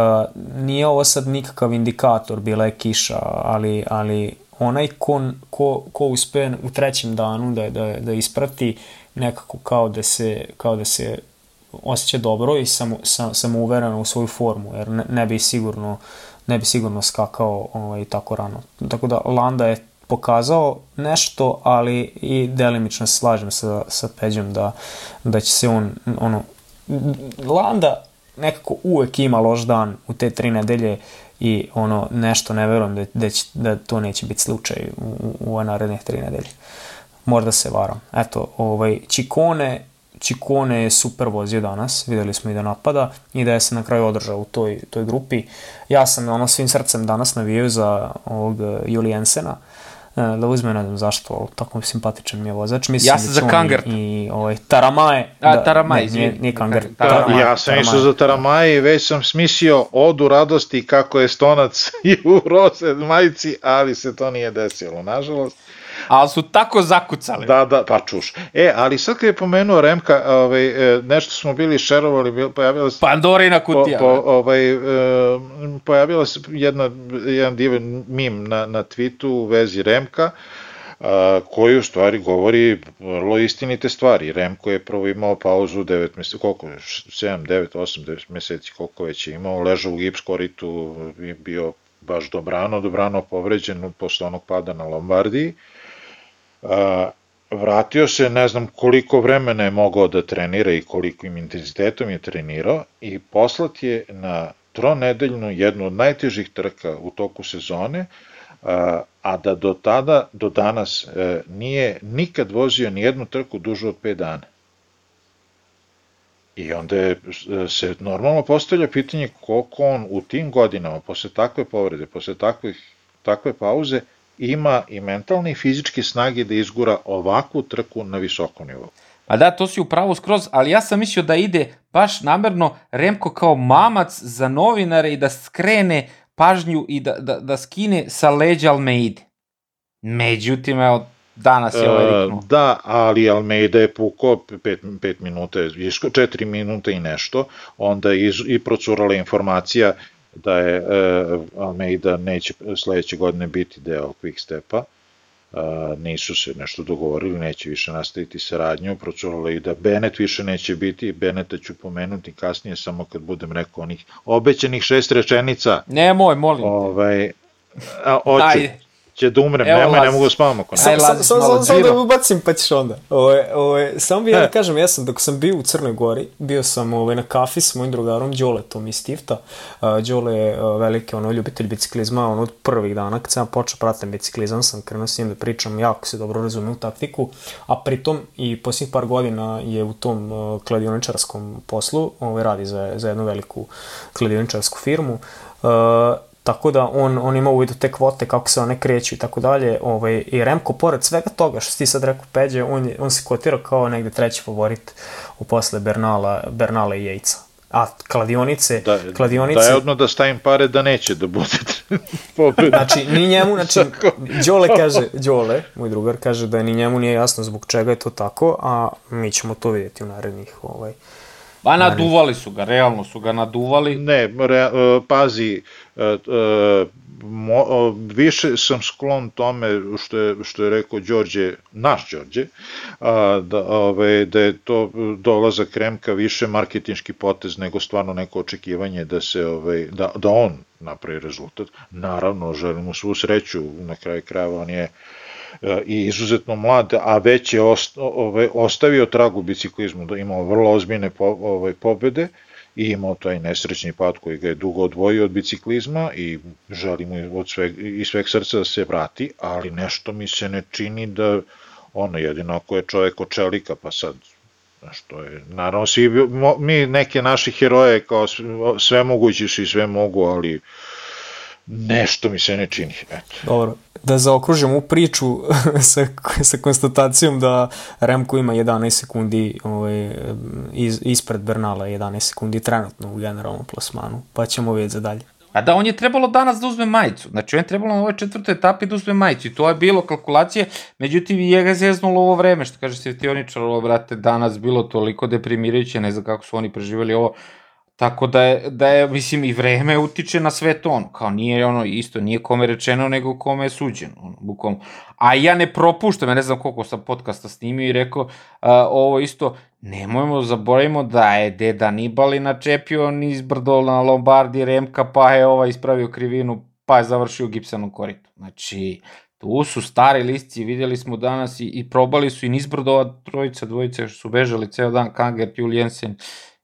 nije ovo sad nikakav indikator, bila je kiša, ali, ali onaj ko, ko, ko uspe u trećem danu da, da, da isprati nekako kao da se, kao da se osjeća dobro i sam, sam, sam uveren u svoju formu, jer ne, ne bi sigurno ne bi sigurno skakao ovaj, tako rano. Tako da Landa je pokazao nešto, ali i delimično se slažem sa, sa Peđom da, da će se on, ono, Landa nekako uvek ima loš dan u te tri nedelje i ono nešto ne verujem da, da, će, da to neće biti slučaj u, u ove naredne tri nedelje možda se varam. Eto, ovaj, Čikone, Čikone je super vozio danas, videli smo i da napada i da je se na kraju održao u toj, toj grupi. Ja sam ono svim srcem danas navijao za ovog eh, Julijensena, eh, da uzme, ne znam zašto, ali tako simpatičan mi je vozač. Mislim ja sam da za Kangert. I ovaj, Taramaje. A, da, Taramaje, ne, nije, nije Kangert. Taramaje. Ja sam išao za Taramaje i već sam smislio odu radosti kako je stonac [laughs] i u rose majici, ali se to nije desilo, nažalost ali su tako zakucali. Da, da, pa čuš. E, ali sad kad je pomenuo Remka, ovaj, e, nešto smo bili šerovali, pojavila se... Pandorina kutija. Po, po, ovaj, e, pojavila se jedna, jedan divan mim na, na tweetu u vezi Remka, a, koji u stvari govori vrlo istinite stvari. Remko je prvo imao pauzu 9 meseci, koliko, 7, 9, 8, 9 meseci, koliko već je imao, ležao u gips koritu, bio baš dobrano, dobrano povređen posle onog pada na Lombardiji. A, vratio se, ne znam koliko vremena je mogao da trenira i kolikim intenzitetom je trenirao i poslat je na tronedeljnu jednu od najtežih trka u toku sezone, a da do tada, do danas, e, nije nikad vozio ni jednu trku dužu od 5 dana. I onda je, e, se normalno postavlja pitanje koliko on u tim godinama, posle takve povrede, posle takvih, takve pauze, ima i mentalne i fizičke snage da izgura ovakvu trku na visokom nivou. Pa da, to si upravo skroz, ali ja sam mislio da ide baš namerno Remko kao mamac za novinare i da skrene pažnju i da, da, da skine sa leđa Almeide. Međutim, evo, danas je ovaj e, riknuo. Da, ali Almeida je pukao 5 minuta, 4 minuta i nešto, onda je i procurala informacija da je uh, Almeida neće sledeće godine biti deo Quick Stepa, uh, nisu se nešto dogovorili, neće više nastaviti saradnju, procuralo i da Bennett više neće biti, Bennetta ću pomenuti kasnije samo kad budem rekao onih obećanih šest rečenica. Nemoj, molim te. Ovaj, a, oću. Ajde će da umrem, Evo, nemoj, ne mogu da spavam ako ne. Samo sam, sam, sam da ubacim pa ćeš onda. Ove, ove, samo bih ja da kažem, ja sam, dok sam bio u Crnoj Gori, bio sam ove, na kafi s mojim drugarom Đoletom iz Tifta. Uh, Đole je uh, veliki ono, ljubitelj biciklizma, on od prvih dana kad sam počeo pratim biciklizam, sam krenuo s njim da pričam, jako se dobro razumem u taktiku, a pritom i posljednjih par godina je u tom uh, kladioničarskom poslu, ove, radi za, za jednu veliku kladioničarsku firmu. Uh, Tako da on, on ima uvidu te kvote, kako se one kreću i tako dalje. Ovaj, I Remko, pored svega toga što ti sad rekao Peđe, on, on se kvotira kao negde treći favorit u posle Bernala, Bernala i Jejca. A kladionice, da, kladionice... Da je odno da stavim pare da neće da bude [laughs] pobjeda. Znači, ni njemu, znači, [laughs] Đole kaže, Đole, moj drugar, kaže da ni njemu nije jasno zbog čega je to tako, a mi ćemo to vidjeti u narednih ovaj, Pa naduvali su ga, realno su ga naduvali. Ne, re, uh, pazi, uh, uh, mo, više sam sklon tome što je, što je rekao Đorđe, naš Đorđe, da, ove, da je to dolazak Remka više marketinški potez nego stvarno neko očekivanje da se ove, da, da on napravi rezultat. Naravno, želimo svu sreću, na kraju krajeva on je uh, E, i izuzetno mlad, a već je ostavio trag u biciklizmu, da imao vrlo ozbiljne po, pobede i imao taj nesrećni pad koji ga je dugo odvojio od biciklizma i želimo od sveg, i sveg srca da se vrati, ali nešto mi se ne čini da ono jedino ako je čovek od čelika, pa sad što je, naravno svi, mi neke naše heroje kao sve mogući su i sve mogu, ali nešto mi se ne čini. Eto. Dobro, da zaokružimo u priču [laughs] sa, sa konstatacijom da Remko ima 11 sekundi ovaj, iz, ispred Bernala 11 sekundi trenutno u generalnom plasmanu, pa ćemo vidjeti za dalje. A da, on je trebalo danas da uzme majicu. Znači, on je trebalo na ovoj četvrtoj etapi da uzme majicu. I to je bilo kalkulacije. Međutim, je ga zeznulo ovo vreme, što kaže Svetioničar, ovo, brate, danas bilo toliko deprimirajuće, ne znam kako su oni preživali ovo Tako da je, da je, mislim, i vreme utiče na sve to, ono, kao nije ono, isto, nije kome rečeno, nego kome je suđeno, ono, bukom. A ja ne propuštam, ja ne znam koliko sam podcasta snimio i rekao, uh, ovo isto, nemojmo, zaboravimo da je deda Nibali načepio niz brdo na Lombardi Remka, pa je ova ispravio krivinu, pa je završio u gipsanom koritu. Znači, tu su stari lisci, videli smo danas i, i probali su i nizbrdo ova trojica, dvojica su bežali ceo dan, Kangert, Juliensen,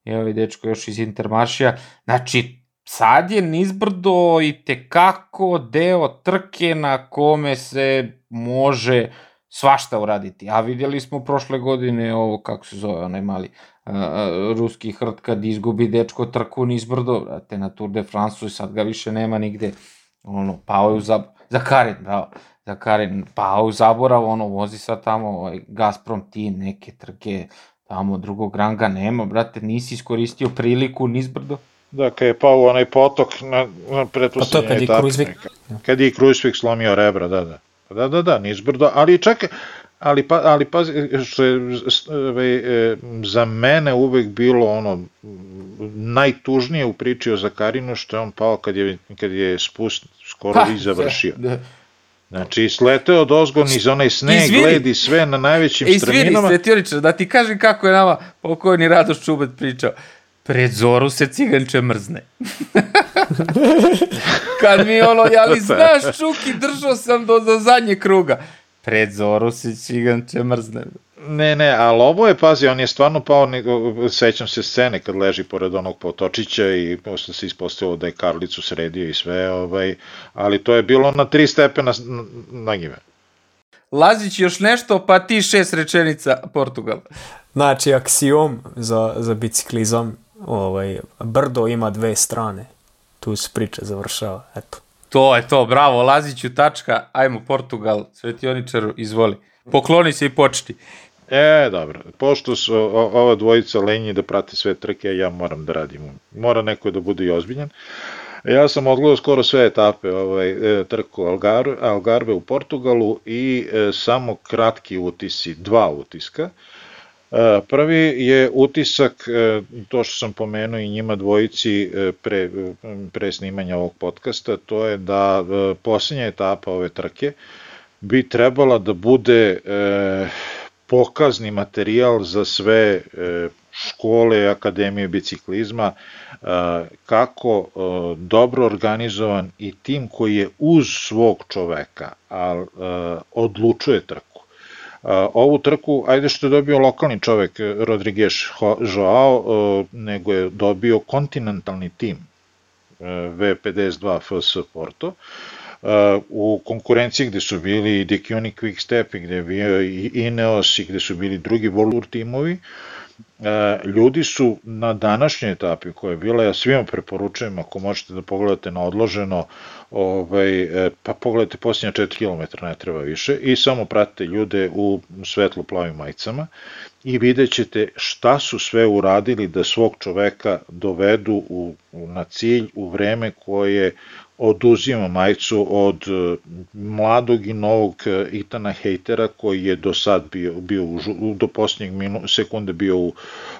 i ovaj dečko još iz Intermaršija. Znači, sad je nizbrdo i tekako deo trke na kome se može svašta uraditi. A vidjeli smo prošle godine ovo, kako se zove, onaj mali uh, ruski hrt kad izgubi dečko trku nizbrdo, te na Tour de France i sad ga više nema nigde. Ono, pao je u zab... Za Karin, bravo. Za Karin, pao u zaborav, ono, vozi sad tamo ovaj, Gazprom ti neke trke, tamo drugog ranga nema, brate, nisi iskoristio priliku nizbrdo. Da, kad je pao onaj potok na, na pretposlednje pa to kad je Kruzvik. Kad je Kruzvik slomio rebra, da, da. Da, da, da, nizbrdo, ali čekaj, ali, pa, ali pa, što je e, za mene uvek bilo ono najtužnije u priči o Zakarinu što je on pao kad je, kad je spust skoro i završio. Da. Znači, sleteo od ozgon iz onaj sneg, Izvini. gledi sve na najvećim Izvini, strminama. Izvini, Svetioniče, da ti kažem kako je nama pokojni Radoš Čubet pričao. Pred zoru se ciganče mrzne. [laughs] Kad mi ono, ja li [laughs] znaš, Čuki, držao sam do, do zadnje kruga. Pred zoru se ciganče mrzne. Ne, ne, ali ovo je, pazi, on je stvarno pao, sećam se scene kad leži pored onog potočića i posle se ispostavilo da je Karlicu sredio i sve, ovaj, ali to je bilo na tri stepena nagive. Lazić još nešto, pa ti šest rečenica Portugal. Znači, aksijom za, za biciklizam, ovaj, brdo ima dve strane. Tu se priča završava, eto. To je to, bravo, Laziću, tačka, ajmo Portugal, svetioničaru, izvoli. Pokloni se i početi. E, dobro. Pošto su ova dvojica lenji da prate sve trke, ja moram da radim. Mora neko da bude i ozbiljan. Ja sam odgledao skoro sve etape ovaj, e, trku Algar, Algarve u Portugalu i e, samo kratki utisi, dva utiska. E, prvi je utisak, e, to što sam pomenuo i njima dvojici e, pre, pre snimanja ovog podcasta, to je da e, posljednja etapa ove trke bi trebala da bude e, pokazni materijal za sve e, škole, akademije biciklizma, e, kako e, dobro organizovan i tim koji je uz svog čoveka, a odlučuje trku. Ovu trku, ajde što je dobio lokalni čovek, Rodriguez Joao, nego je dobio kontinentalni tim V52 FS Porto, u konkurenciji gde su bili i Decuni Quick Step, gde je bio i Ineos i gde su bili drugi Volur timovi, ljudi su na današnjoj etapi koja je bila, ja svima preporučujem ako možete da pogledate na odloženo, ovaj, e, pa pogledajte posljednja 4 km, ne treba više, i samo pratite ljude u svetlo plavim majicama i vidjet ćete šta su sve uradili da svog čoveka dovedu u, na cilj u vreme koje oduzima majicu od e, mladog i novog e, Itana Hejtera koji je do sad bio, bio u, do posljednjeg minu, sekunde bio u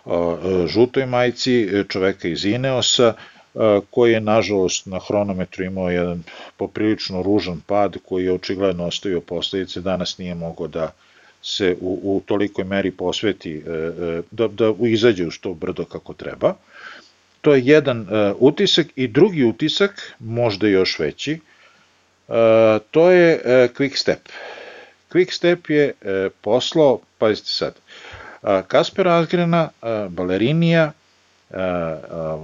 a, e, žutoj majici, čoveka iz Ineosa, a, koji je nažalost na hronometru imao jedan poprilično ružan pad koji je očigledno ostavio posledice, danas nije mogao da se u, u tolikoj meri posveti, da, da izađe uz to brdo kako treba. To je jedan uh, utisak i drugi utisak, možda još veći, uh, to je uh, Quick Step. Quick Step je uh, poslao, pazite sad, uh, Kasper Asgrena, uh, Balerinija, uh,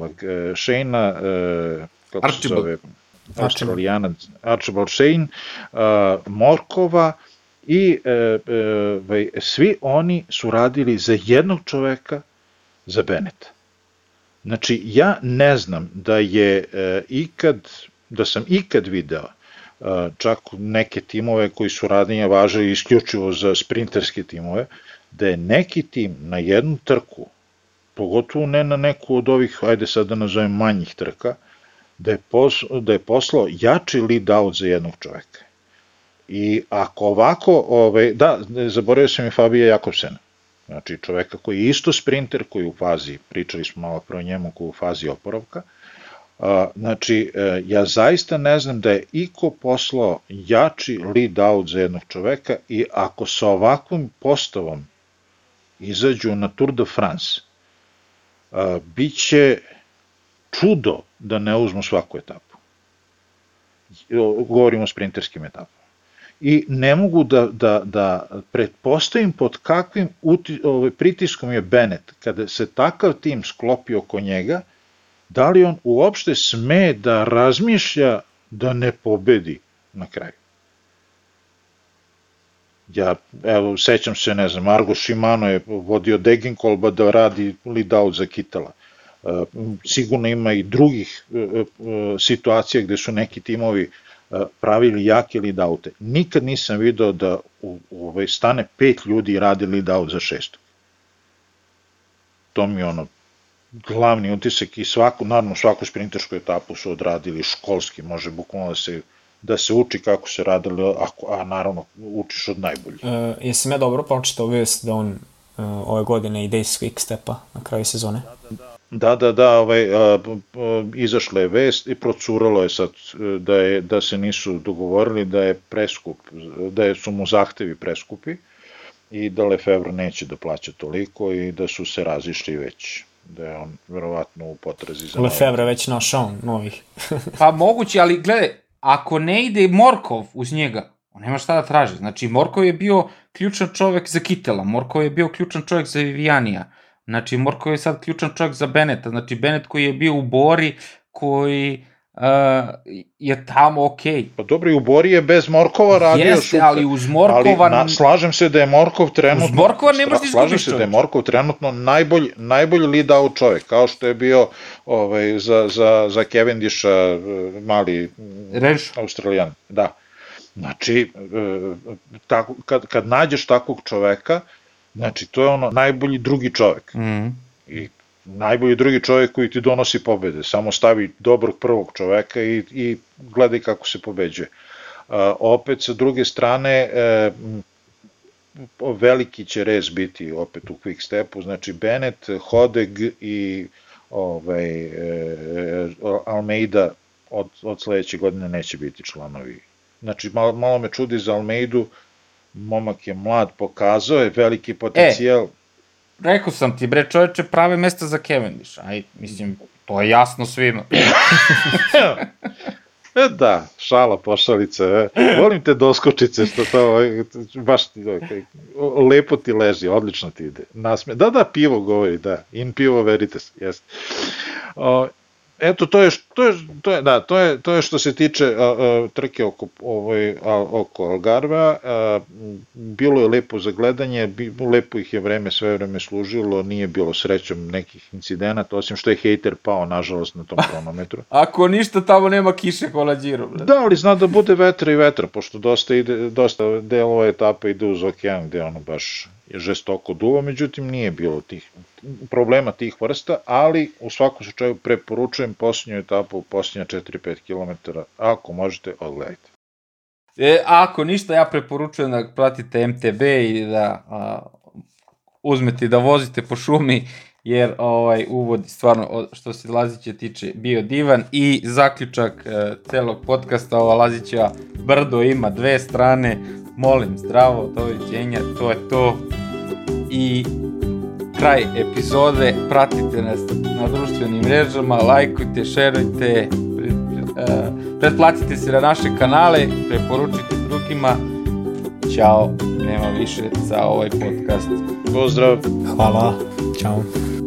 uh, Shane-a, uh, kako Archibald. se zove, Australijana, Archibald Shane, uh, Morkova, i e, e, svi oni su radili za jednog čoveka, za Beneta. Znači, ja ne znam da je e, ikad, da sam ikad video e, čak neke timove koji su radnije važili isključivo za sprinterske timove, da je neki tim na jednu trku, pogotovo ne na neku od ovih, ajde sad da nazovem manjih trka, da je, pos, da je poslao jači lead out za jednog čoveka. I ako ovako, ovaj, da, zaboravio sam i Fabija Jakobsena, Znači čoveka koji je isto sprinter, koji u fazi, pričali smo malo pre o njemu, koji u fazi oporavka, znači, e, ja zaista ne znam da je iko poslao jači lead out za jednog čoveka i ako sa ovakvom postavom izađu na Tour de France, bit će čudo da ne uzmu svaku etapu. Govorimo o sprinterskim etapama i ne mogu da, da, da pretpostavim pod kakvim uti, ovaj, pritiskom je Bennett kada se takav tim sklopi oko njega, da li on uopšte sme da razmišlja da ne pobedi na kraju. Ja, evo, sećam se, ne znam, Argo Shimano je vodio Degenkolba da radi lead out za Kitala. E, sigurno ima i drugih e, e, situacija gde su neki timovi pravili jake lead oute. Nikad nisam video da u, u ovaj stane pet ljudi i radi lead out za šest. To mi je ono glavni utisak i svaku, naravno svaku sprintersku etapu su odradili školski, može bukvalno da se da se uči kako se radili, ako, a naravno učiš od najboljih. E, jesam ja dobro pročitao vijest da on e, ove godine ide iz Quick Stepa na kraju sezone? Da, da, da. Da, da, da, ovaj, a, a, izašla je vest i procuralo je sad da, je, da se nisu dogovorili da je preskup, da je, su mu zahtevi preskupi i da Lefebvre neće da plaća toliko i da su se razišli već da je on verovatno u potrazi za... Lefebvre već našao novih. [laughs] pa moguće, ali gledaj, ako ne ide Morkov uz njega, on nema šta da traži. Znači, Morkov je bio ključan čovek za Kitela, Morkov je bio ključan čovek za Vivijanija, znači, Morkov je sad ključan čovek za Beneta, znači, Benet koji je bio u Bori, koji uh, je tamo okej. Okay. Pa dobro, i u Bori je bez Morkova radio Jeste, super. ali uz Morkova... Ali na, slažem se da je Morkov trenutno... Uz Morkova ne možeš Slažem se da je Morkov trenutno najbolji, najbolji lead out čovjek, kao što je bio ovaj, za, za, za Cavendisha eh, mali Reš. Australijan. Da. Znači, e, tako, kad, kad nađeš takvog čoveka, znači, to je ono najbolji drugi čovek. Mm. I najbolji drugi čovek koji ti donosi pobede. Samo stavi dobrog prvog čoveka i, i gledaj kako se pobeđuje. A, opet, sa druge strane, e, veliki će rez biti opet u quick stepu, znači Bennett, Hodeg i ovaj, e, Almeida od, od sledeće godine neće biti članovi Znači, malo, malo me čudi za Almeidu, momak je mlad, pokazao je veliki potencijal. E, rekao sam ti, bre, čoveče, prave mesta za Cavendish. Aj, mislim, to je jasno svima. [laughs] e, da, šala, pošalica. E. Volim te doskočice, što to, ovaj, baš ti, okay, lepo ti leži, odlično ti ide. Nasme. Da, da, pivo govori, da, in pivo veritas, jeste. O, eto to je to je to je da to je to je što se tiče a, a, trke oko ovaj a, oko Algarva a, bilo je lepo za gledanje bi, lepo ih je vreme sve vreme služilo nije bilo srećom nekih incidenata osim što je hejter pao nažalost na tom [laughs] kronometru. Ako ništa tamo nema kiše kola Giro da ali zna da bude vetra i vetra pošto dosta ide dosta delova etape ide uz okean gde ono baš je žestoko duva, međutim nije bilo tih problema tih vrsta, ali u svakom slučaju preporučujem posljednju etapu, posljednja 4-5 km, ako možete, odgledajte. E, ako ništa, ja preporučujem da pratite MTB i da a, uzmete da vozite po šumi, jer ovaj uvod stvarno što se Lazića tiče bio divan. I zaključak e, celog podcasta ova Lazića brdo ima dve strane. Molim zdravo doviđenja to je to. I kraj epizode. Pratite nas na društvenim mrežama, lajkujte, šerujte, e, pretplatite se na naše kanale, preporučite drugima. Ćao, nema više za ovaj podcast. Pozdrav. Hvala. Ćao.